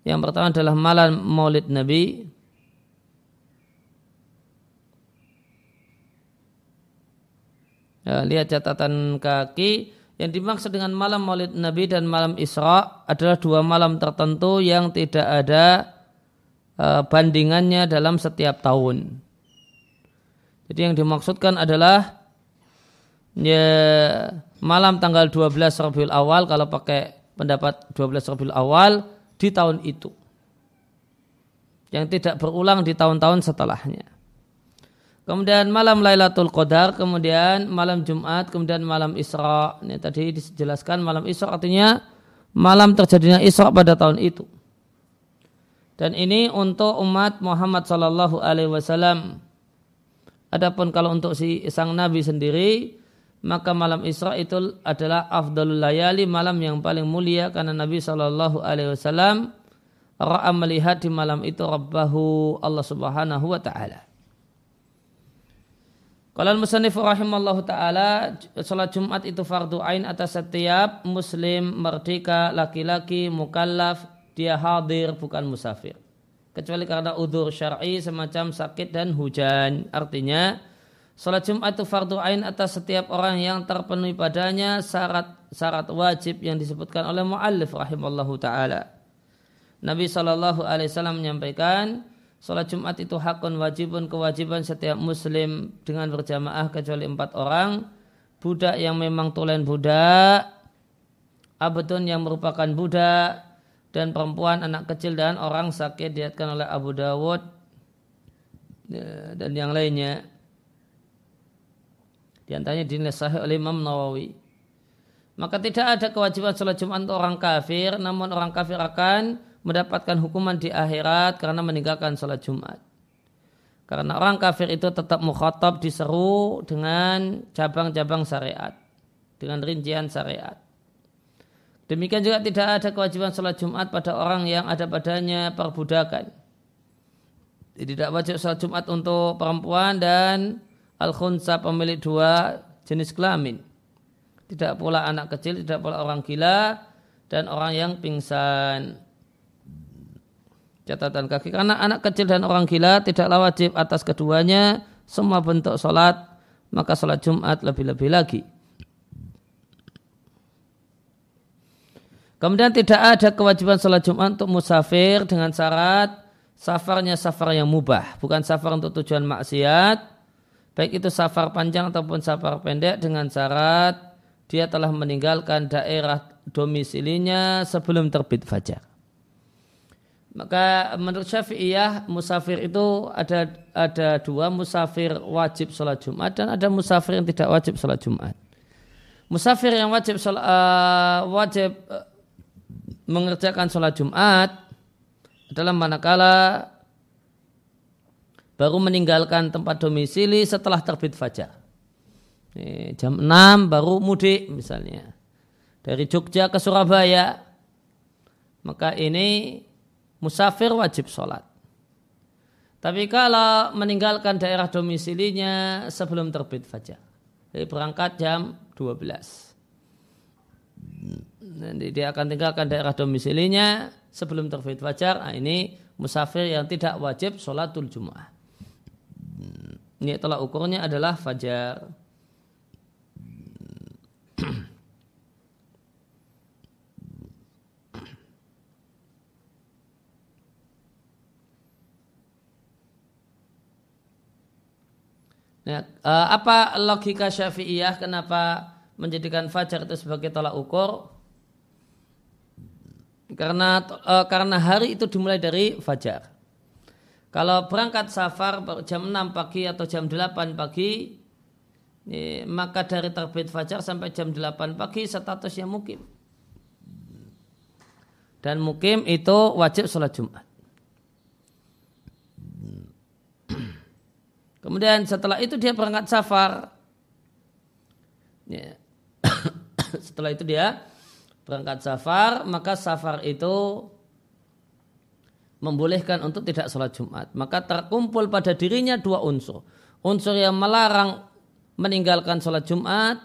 yang pertama adalah malam maulid Nabi. Ya, lihat catatan kaki. Yang dimaksud dengan malam maulid Nabi dan malam Isra adalah dua malam tertentu yang tidak ada uh, bandingannya dalam setiap tahun. Jadi yang dimaksudkan adalah ya, malam tanggal 12 Rabiul Awal kalau pakai pendapat 12 Rabiul Awal di tahun itu. Yang tidak berulang di tahun-tahun setelahnya. Kemudian malam Lailatul Qadar, kemudian malam Jumat, kemudian malam Isra. Ini tadi dijelaskan malam Isra artinya malam terjadinya Isra pada tahun itu. Dan ini untuk umat Muhammad Sallallahu Alaihi Wasallam. Adapun kalau untuk si sang Nabi sendiri, maka malam Isra itu adalah afdalul layali malam yang paling mulia karena Nabi Shallallahu Alaihi Wasallam ra'a melihat di malam itu Rabbahu Allah Subhanahu Wa Taala. Kalau musannif rahimallahu taala salat Jumat itu fardu ain atas setiap muslim merdeka laki-laki mukallaf dia hadir bukan musafir. Kecuali karena udur syar'i semacam sakit dan hujan. Artinya Salat Jumat itu fardu ain atas setiap orang yang terpenuhi padanya syarat syarat wajib yang disebutkan oleh muallif rahimallahu taala. Nabi Shallallahu alaihi wasallam menyampaikan Salat Jumat itu hakun wajibun kewajiban setiap muslim dengan berjamaah kecuali empat orang. Budak yang memang tulen budak, abdun yang merupakan budak, dan perempuan, anak kecil dan orang sakit diatkan oleh Abu Dawud ya, dan yang lainnya. Di antaranya dinilai sahih oleh Imam Nawawi. Maka tidak ada kewajiban sholat Jumat untuk orang kafir, namun orang kafir akan mendapatkan hukuman di akhirat karena meninggalkan sholat Jumat. Karena orang kafir itu tetap mukhatab diseru dengan cabang-cabang syariat. Dengan rincian syariat. Demikian juga tidak ada kewajiban sholat Jumat pada orang yang ada padanya perbudakan. Tidak wajib sholat Jumat untuk perempuan dan al-khunsa pemilik dua jenis kelamin. Tidak pula anak kecil, tidak pula orang gila, dan orang yang pingsan. Catatan kaki, karena anak kecil dan orang gila tidaklah wajib atas keduanya semua bentuk sholat, maka sholat Jumat lebih-lebih lagi. Kemudian tidak ada kewajiban sholat Jumat untuk musafir dengan syarat safarnya safar yang mubah, bukan safar untuk tujuan maksiat, baik itu safar panjang ataupun safar pendek dengan syarat dia telah meninggalkan daerah domisilinya sebelum terbit fajar. Maka menurut Syafi'iyah musafir itu ada ada dua musafir wajib sholat Jumat dan ada musafir yang tidak wajib sholat Jumat. Musafir yang wajib sholat, uh, wajib uh, mengerjakan sholat Jumat adalah manakala baru meninggalkan tempat domisili setelah terbit fajar. Ini, jam 6 baru mudik misalnya dari Jogja ke Surabaya. Maka ini musafir wajib sholat. Tapi kalau meninggalkan daerah domisilinya sebelum terbit fajar. Jadi berangkat jam 12. Nanti dia akan tinggalkan daerah domisilinya sebelum terbit fajar. Nah, ini musafir yang tidak wajib sholatul jum'ah. Ini telah ukurnya adalah fajar. Ya, uh, apa logika Syafi'iyah kenapa menjadikan fajar itu sebagai tolak ukur? Karena uh, karena hari itu dimulai dari fajar. Kalau berangkat safar jam 6 pagi atau jam 8 pagi, ya, maka dari terbit fajar sampai jam 8 pagi statusnya mukim. Dan mukim itu wajib sholat Jumat. Kemudian setelah itu dia berangkat safar. Ya. <coughs> setelah itu dia berangkat safar, maka safar itu membolehkan untuk tidak sholat Jumat. Maka terkumpul pada dirinya dua unsur. Unsur yang melarang meninggalkan sholat Jumat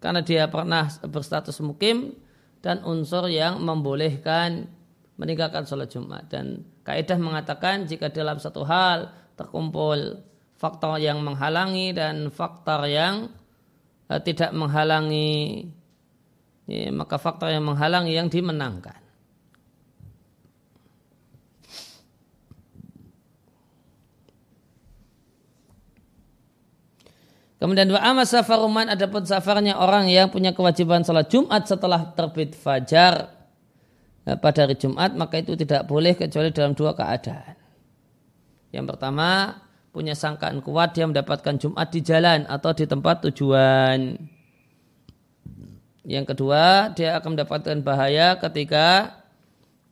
karena dia pernah berstatus mukim dan unsur yang membolehkan meninggalkan sholat Jumat. Dan kaidah mengatakan jika dalam satu hal terkumpul faktor yang menghalangi dan faktor yang uh, tidak menghalangi ya, maka faktor yang menghalangi yang dimenangkan Kemudian dua amas safaruman adapun safarnya orang yang punya kewajiban salat Jumat setelah terbit fajar eh, pada hari Jumat maka itu tidak boleh kecuali dalam dua keadaan. Yang pertama punya sangkaan kuat dia mendapatkan Jumat di jalan atau di tempat tujuan. Yang kedua, dia akan mendapatkan bahaya ketika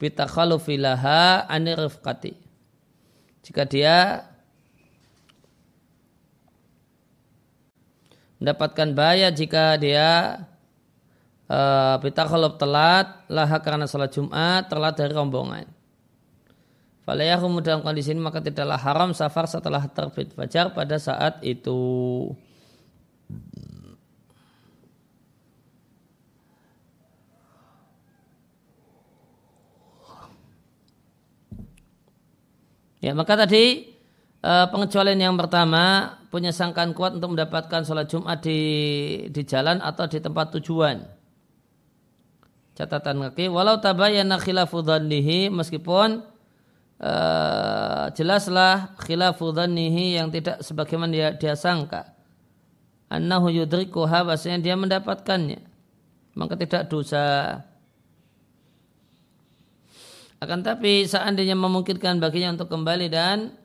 bitakhalufilaha anirifkati. Jika dia mendapatkan bahaya jika dia uh, bitakhaluf telat laha karena salat Jumat telat dari rombongan. Falayahumu dalam kondisi ini maka tidaklah haram safar setelah terbit fajar pada saat itu. Ya maka tadi eh, pengecualian yang pertama punya sangkaan kuat untuk mendapatkan sholat Jumat di di jalan atau di tempat tujuan. Catatan kaki, walau tabayana khilafu meskipun uh, jelaslah khilafu dhannihi yang tidak sebagaimana dia, dia sangka. Annahu yudrikuha bahasanya dia mendapatkannya. Maka tidak dosa. Akan tapi seandainya memungkinkan baginya untuk kembali dan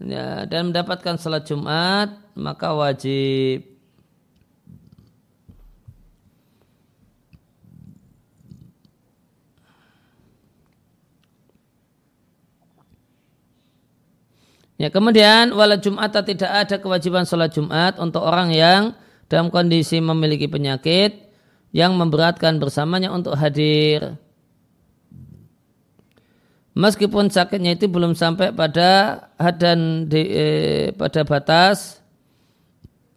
ya, dan mendapatkan salat Jumat, maka wajib Ya, kemudian wala Jumat tidak ada kewajiban sholat Jumat untuk orang yang dalam kondisi memiliki penyakit yang memberatkan bersamanya untuk hadir. Meskipun sakitnya itu belum sampai pada had dan di, eh, pada batas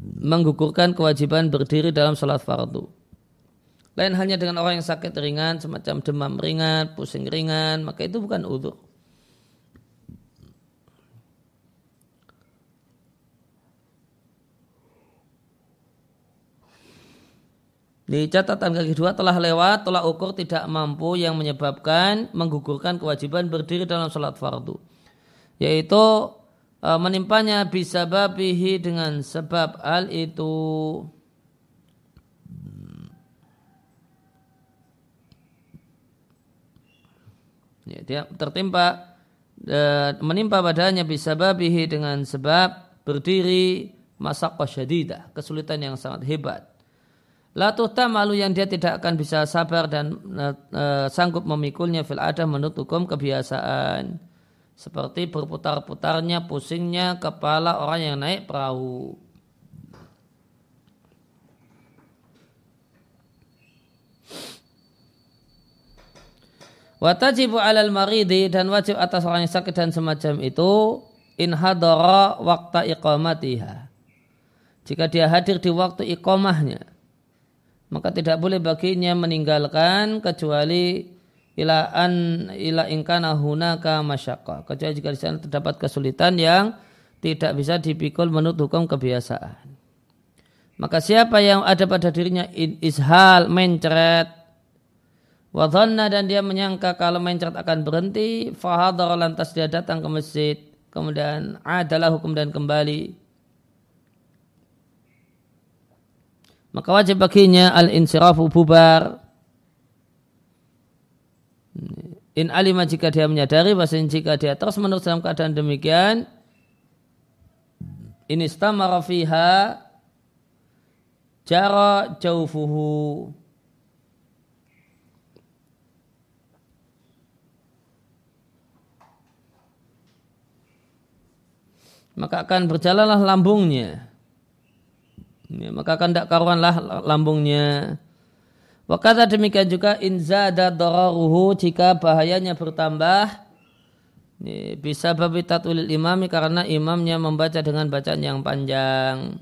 menggugurkan kewajiban berdiri dalam sholat fardu. Lain hanya dengan orang yang sakit ringan, semacam demam ringan, pusing ringan, maka itu bukan udhur. Di catatan kaki dua telah lewat tolak ukur tidak mampu yang menyebabkan menggugurkan kewajiban berdiri dalam sholat fardu. Yaitu e, menimpanya bisa babihi dengan sebab hal itu. Ya, dia tertimpa e, menimpa badannya bisa babihi dengan sebab berdiri masak syadidah kesulitan yang sangat hebat Latuh malu yang dia tidak akan bisa sabar dan e, sanggup memikulnya fil adah menurut hukum kebiasaan. Seperti berputar-putarnya, pusingnya kepala orang yang naik perahu. Watajibu alal maridi dan wajib atas orang yang sakit dan semacam itu in hadara waktu iqamatiha. Jika dia hadir di waktu iqamahnya maka tidak boleh baginya meninggalkan kecuali ila an ila ingkana hunaka masyaqqa. Kecuali jika di sana terdapat kesulitan yang tidak bisa dipikul menurut hukum kebiasaan. Maka siapa yang ada pada dirinya ishal mencret wadhanna dan dia menyangka kalau mencret akan berhenti fahadar lantas dia datang ke masjid kemudian adalah hukum dan kembali maka wajib baginya al-insirafu bubar. In alima jika dia menyadari bahasa jika dia terus menerus dalam keadaan demikian ini istamara fiha jara jaufuhu maka akan berjalanlah lambungnya ya, maka akan tidak karuanlah lambungnya. Wakata demikian juga inzada dararuhu jika bahayanya bertambah ya, bisa babi tatulil imami karena imamnya membaca dengan bacaan yang panjang.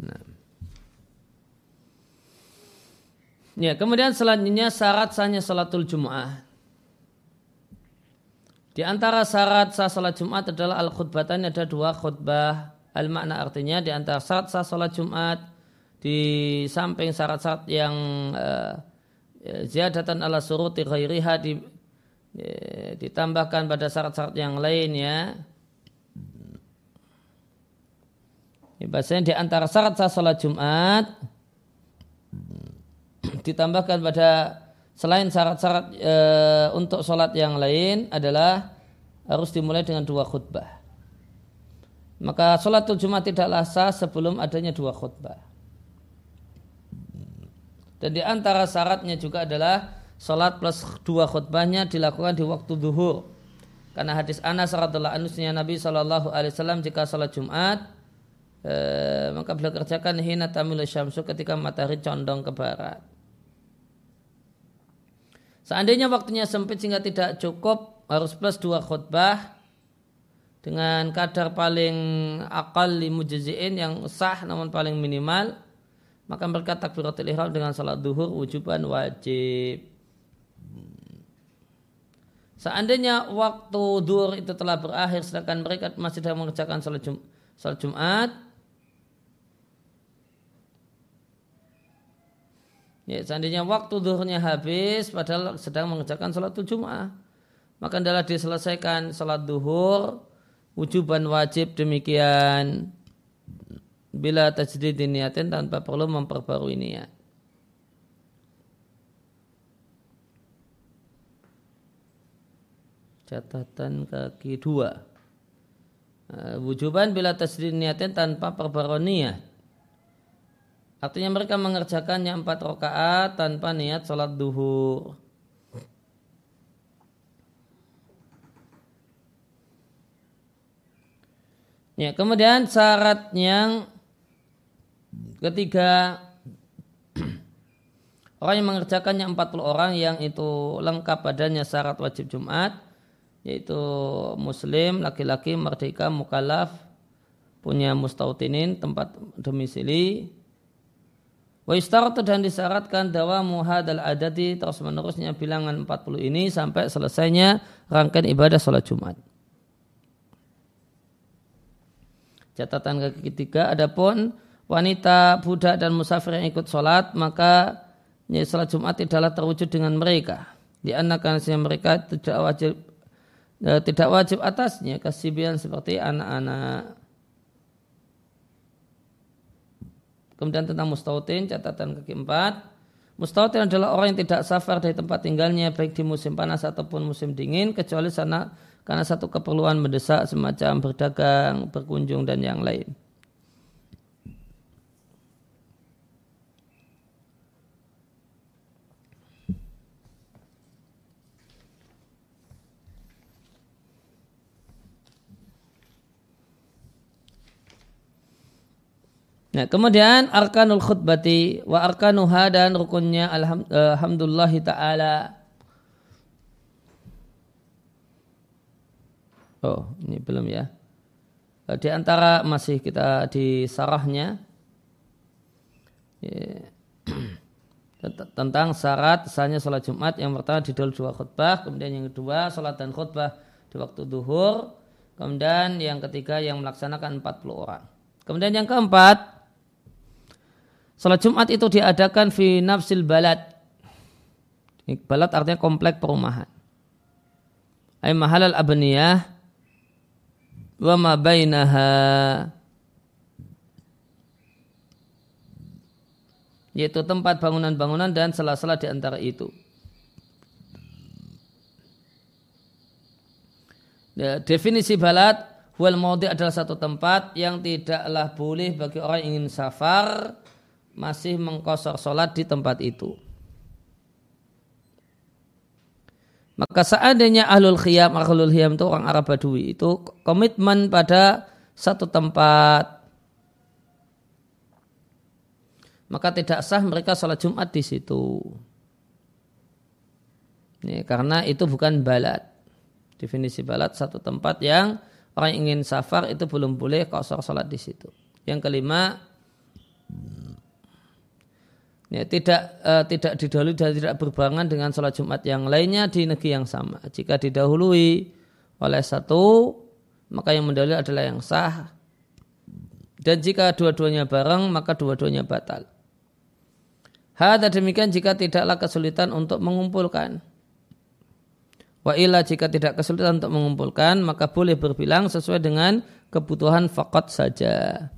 Nah. Ya, kemudian selanjutnya syarat sahnya salatul Jum'ah. Di antara syarat sah salat Jumat adalah al khutbatan ada dua khutbah. Al makna artinya di antara syarat sah salat Jumat di samping syarat-syarat yang uh, ziyadatan ala suruti ghairiha di, ya, ditambahkan pada syarat-syarat yang lainnya Ya, bahasanya di antara syarat sah sholat Jumat ditambahkan pada selain syarat-syarat e, untuk sholat yang lain adalah harus dimulai dengan dua khutbah. Maka sholatul Jumat tidaklah sah sebelum adanya dua khutbah. Dan di antara syaratnya juga adalah sholat plus dua khutbahnya dilakukan di waktu duhur. Karena hadis Anas radhiallahu anhu Nabi Shallallahu alaihi wasallam jika sholat Jumat e, maka beliau kerjakan hina tamilu syamsu ketika matahari condong ke barat. Seandainya waktunya sempit sehingga tidak cukup harus plus dua khutbah dengan kadar paling akal mujizin yang sah namun paling minimal maka mereka takbiratul ihram dengan salat duhur wujuban wajib. Seandainya waktu duhur itu telah berakhir sedangkan mereka masih sedang mengerjakan salat, Jum salat Jumat Ya, seandainya waktu duhurnya habis padahal sedang mengerjakan sholat Jumat, maka adalah diselesaikan sholat duhur wujuban wajib demikian bila tajdid niatin tanpa perlu memperbarui niat. Catatan kaki dua. Wujuban bila tajdid niatin tanpa perbarui niat. Artinya mereka mengerjakannya empat rakaat tanpa niat sholat duhur. Ya, kemudian syarat yang ketiga <clears throat> orang yang mengerjakannya 40 orang yang itu lengkap padanya syarat wajib Jumat yaitu muslim, laki-laki, merdeka, mukallaf, punya mustautinin tempat domisili Wa istaratu dan disyaratkan dawamu hadal adati terus menerusnya bilangan 40 ini sampai selesainya rangkaian ibadah sholat Jumat. Catatan ketiga, adapun wanita, budak dan musafir yang ikut sholat, maka ya, sholat Jumat tidaklah terwujud dengan mereka. Di anak mereka tidak wajib eh, tidak wajib atasnya kesibian seperti anak-anak Kemudian tentang mustautin, catatan kaki empat. Mustautin adalah orang yang tidak safar dari tempat tinggalnya baik di musim panas ataupun musim dingin kecuali sana karena satu keperluan mendesak semacam berdagang, berkunjung dan yang lain. Nah, kemudian arkanul khutbati wa arkanuha dan rukunnya alhamdulillah taala. Oh, ini belum ya. Eh, di antara masih kita di sarahnya ya. <clears throat> tentang syarat sahnya sholat Jumat yang pertama di dalam dua khutbah, kemudian yang kedua sholat dan khutbah di waktu duhur, kemudian yang ketiga yang melaksanakan 40 orang. Kemudian yang keempat, Salat Jumat itu diadakan fi nafsil balad. Balad artinya komplek perumahan. Ay mahalal abniyah wa ma bainaha yaitu tempat bangunan-bangunan dan sela-sela di antara itu. Ya, definisi balad wal maudi adalah satu tempat yang tidaklah boleh bagi orang yang ingin safar masih mengkosor sholat di tempat itu. Maka seandainya ahlul khiyam, ahlul khiyam itu orang Arab Badui itu komitmen pada satu tempat. Maka tidak sah mereka sholat Jumat di situ. Ini, karena itu bukan balat. Definisi balat satu tempat yang orang ingin safar itu belum boleh kosor sholat di situ. Yang kelima, ya, tidak uh, tidak didahului dan tidak berbarengan dengan sholat Jumat yang lainnya di negeri yang sama. Jika didahului oleh satu, maka yang mendahului adalah yang sah. Dan jika dua-duanya bareng, maka dua-duanya batal. Hada demikian jika tidaklah kesulitan untuk mengumpulkan. Wa illa jika tidak kesulitan untuk mengumpulkan, maka boleh berbilang sesuai dengan kebutuhan fakot saja.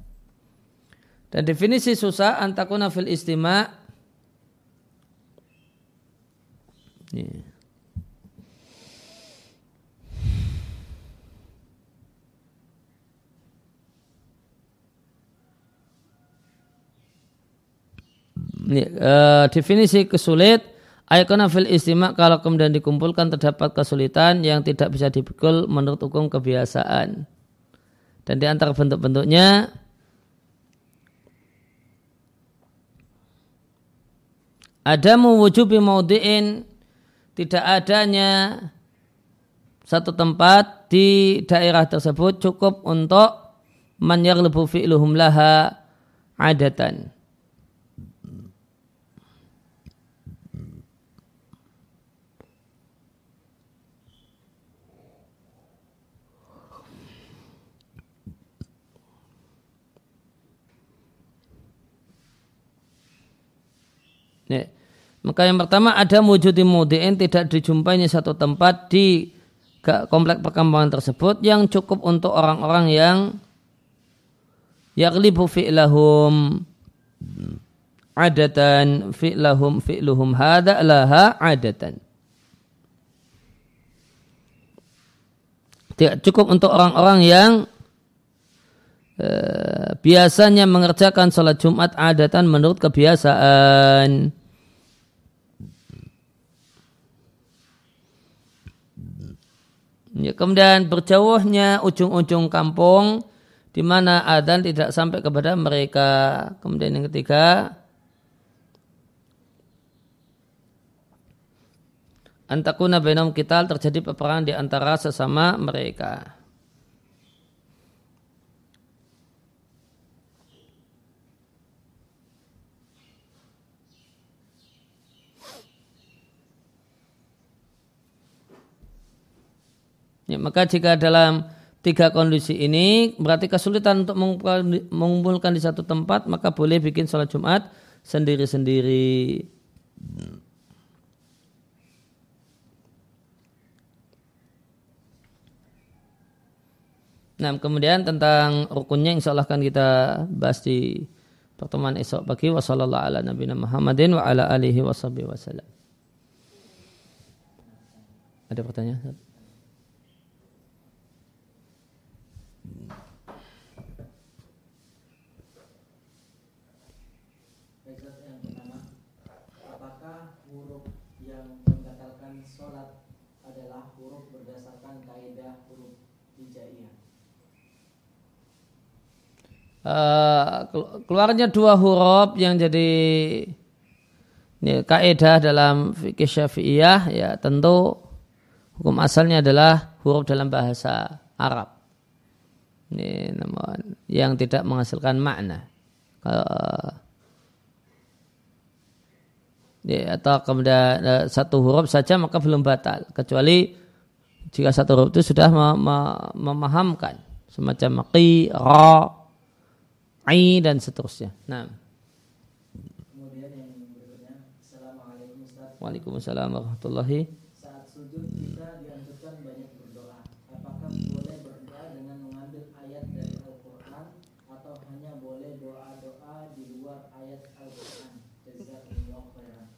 Dan definisi susah antakuna fil istima' Yeah. Ini, uh, definisi kesulit Ayakuna fil istimak kalau kemudian dikumpulkan terdapat kesulitan yang tidak bisa dipikul menurut hukum kebiasaan. Dan di antara bentuk-bentuknya ada mewujubi maudi'in tidak adanya satu tempat di daerah tersebut cukup untuk man yaghlibu fi'luhum laha adatan. Yeah. Maka yang pertama ada wujudi mudi'in tidak dijumpainya satu tempat di komplek perkampungan tersebut yang cukup untuk orang-orang yang yaglibu fi'lahum adatan fi'lahum fi'luhum hada laha adatan. Tidak cukup untuk orang-orang yang uh, biasanya mengerjakan sholat Jumat adatan menurut kebiasaan. Ya, kemudian berjauhnya ujung-ujung kampung di mana adzan tidak sampai kepada mereka. Kemudian yang ketiga, antakuna benom kita terjadi peperangan di antara sesama mereka. Ya, maka jika dalam tiga kondisi ini berarti kesulitan untuk mengumpulkan di satu tempat maka boleh bikin sholat Jumat sendiri-sendiri. Nah, kemudian tentang rukunnya insya Allah akan kita bahas di pertemuan esok pagi. Wassalamualaikum ala nabiyina Muhammadin wa ala alihi wasallam. Ada pertanyaan? Uh, keluarnya dua huruf yang jadi ini kaidah dalam fikih syafi'iyah ya tentu hukum asalnya adalah huruf dalam bahasa Arab. Ini namun yang tidak menghasilkan makna. Ya, atau kemudian uh, satu huruf saja maka belum batal kecuali jika satu huruf itu sudah memahamkan semacam qi ra ai dan seterusnya. Nah. Kemudian yang berikutnya, Assalamualaikum Ustaz. Waalaikumsalam warahmatullahi. Saat sujud kita dianjurkan banyak berdoa. Apakah boleh berdoa dengan mengambil ayat dari Al-Quran atau hanya boleh doa-doa di luar ayat Al-Quran?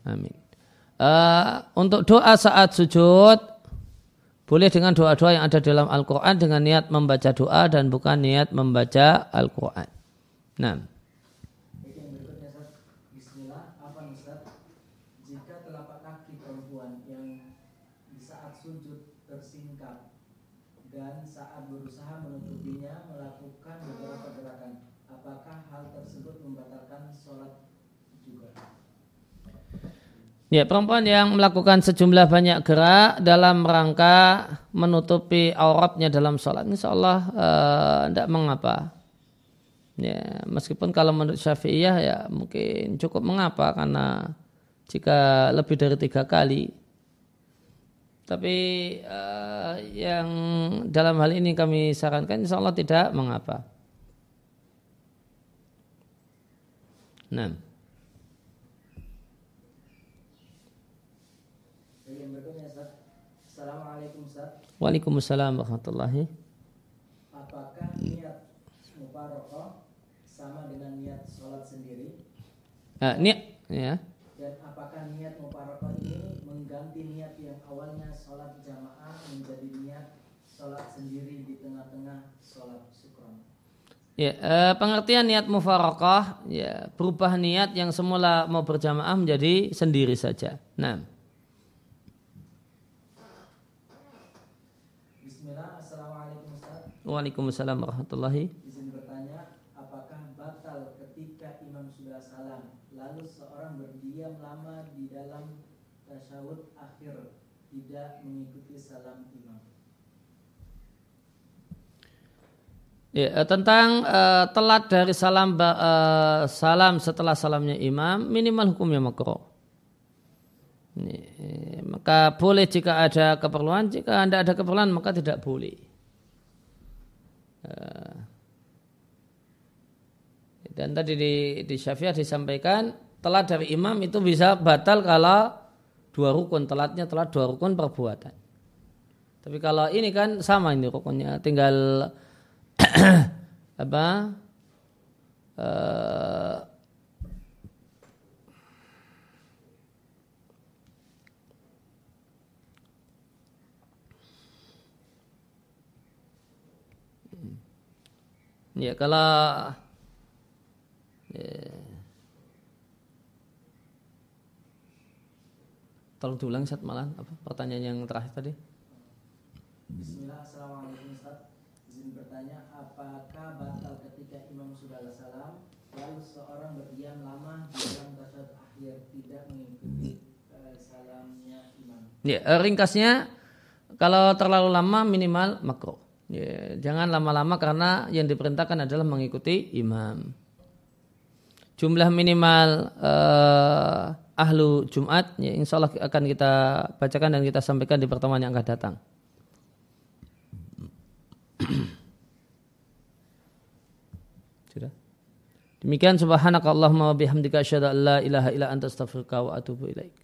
Amin. Uh, untuk doa saat sujud boleh dengan doa-doa yang ada dalam Al-Quran dengan niat membaca doa dan bukan niat membaca Al-Quran. Nah. yang berikutnya Bismillah, apa Jika telapak kaki perempuan yang di saat sujud tersingkap dan saat berusaha menutupinya melakukan beberapa gerakan, apakah hal tersebut membatalkan sholat juga? Ya, perempuan yang melakukan sejumlah banyak gerak dalam rangka menutupi auratnya dalam sholat, insya Allah tidak uh, mengapa. Ya, meskipun kalau menurut Syafi'iyah ya mungkin cukup mengapa karena jika lebih dari tiga kali. Tapi uh, yang dalam hal ini kami sarankan insya Allah tidak mengapa. Nah. Assalamualaikum Waalaikumsalam warahmatullahi Apakah niat niat sholat sendiri? Uh, niat ya. Dan apakah niat mubarakah ini mengganti niat yang awalnya sholat jamaah menjadi niat sholat sendiri di tengah-tengah sholat syukron? Ya, uh, pengertian niat mufarakah ya berubah niat yang semula mau berjamaah menjadi sendiri saja. Nah. Bismillah, Assalamualaikum Ustaz. Waalaikumsalam warahmatullahi tasyahud akhir tidak mengikuti salam imam. Ya, eh, tentang uh, telat dari salam uh, salam setelah salamnya imam minimal hukumnya makro. maka boleh jika ada keperluan, jika anda ada keperluan maka tidak boleh. Uh, dan tadi di, di Syafi'ah disampaikan telat dari imam itu bisa batal kalau dua rukun. Telatnya telat dua rukun perbuatan. Tapi kalau ini kan sama ini rukunnya. Tinggal <clears throat> apa uh, ya kalau Tolong diulang Ustaz malah apa pertanyaan yang terakhir tadi. Bismillah, Assalamualaikum Ustaz. Izin bertanya, apakah batal ketika imam sudah salam lalu seorang berdiam lama di dalam tasyahud akhir tidak mengikuti uh, salamnya imam? Ya, eh, ringkasnya kalau terlalu lama minimal makro. Ya, jangan lama-lama karena yang diperintahkan adalah mengikuti imam jumlah minimal uh, ahlu Jumat ya insya Allah akan kita bacakan dan kita sampaikan di pertemuan yang akan datang. <clears throat> Sudah. Demikian subhanakallahumma wa bihamdika asyhadu an la ilaha illa anta astaghfiruka wa atubu ilaik.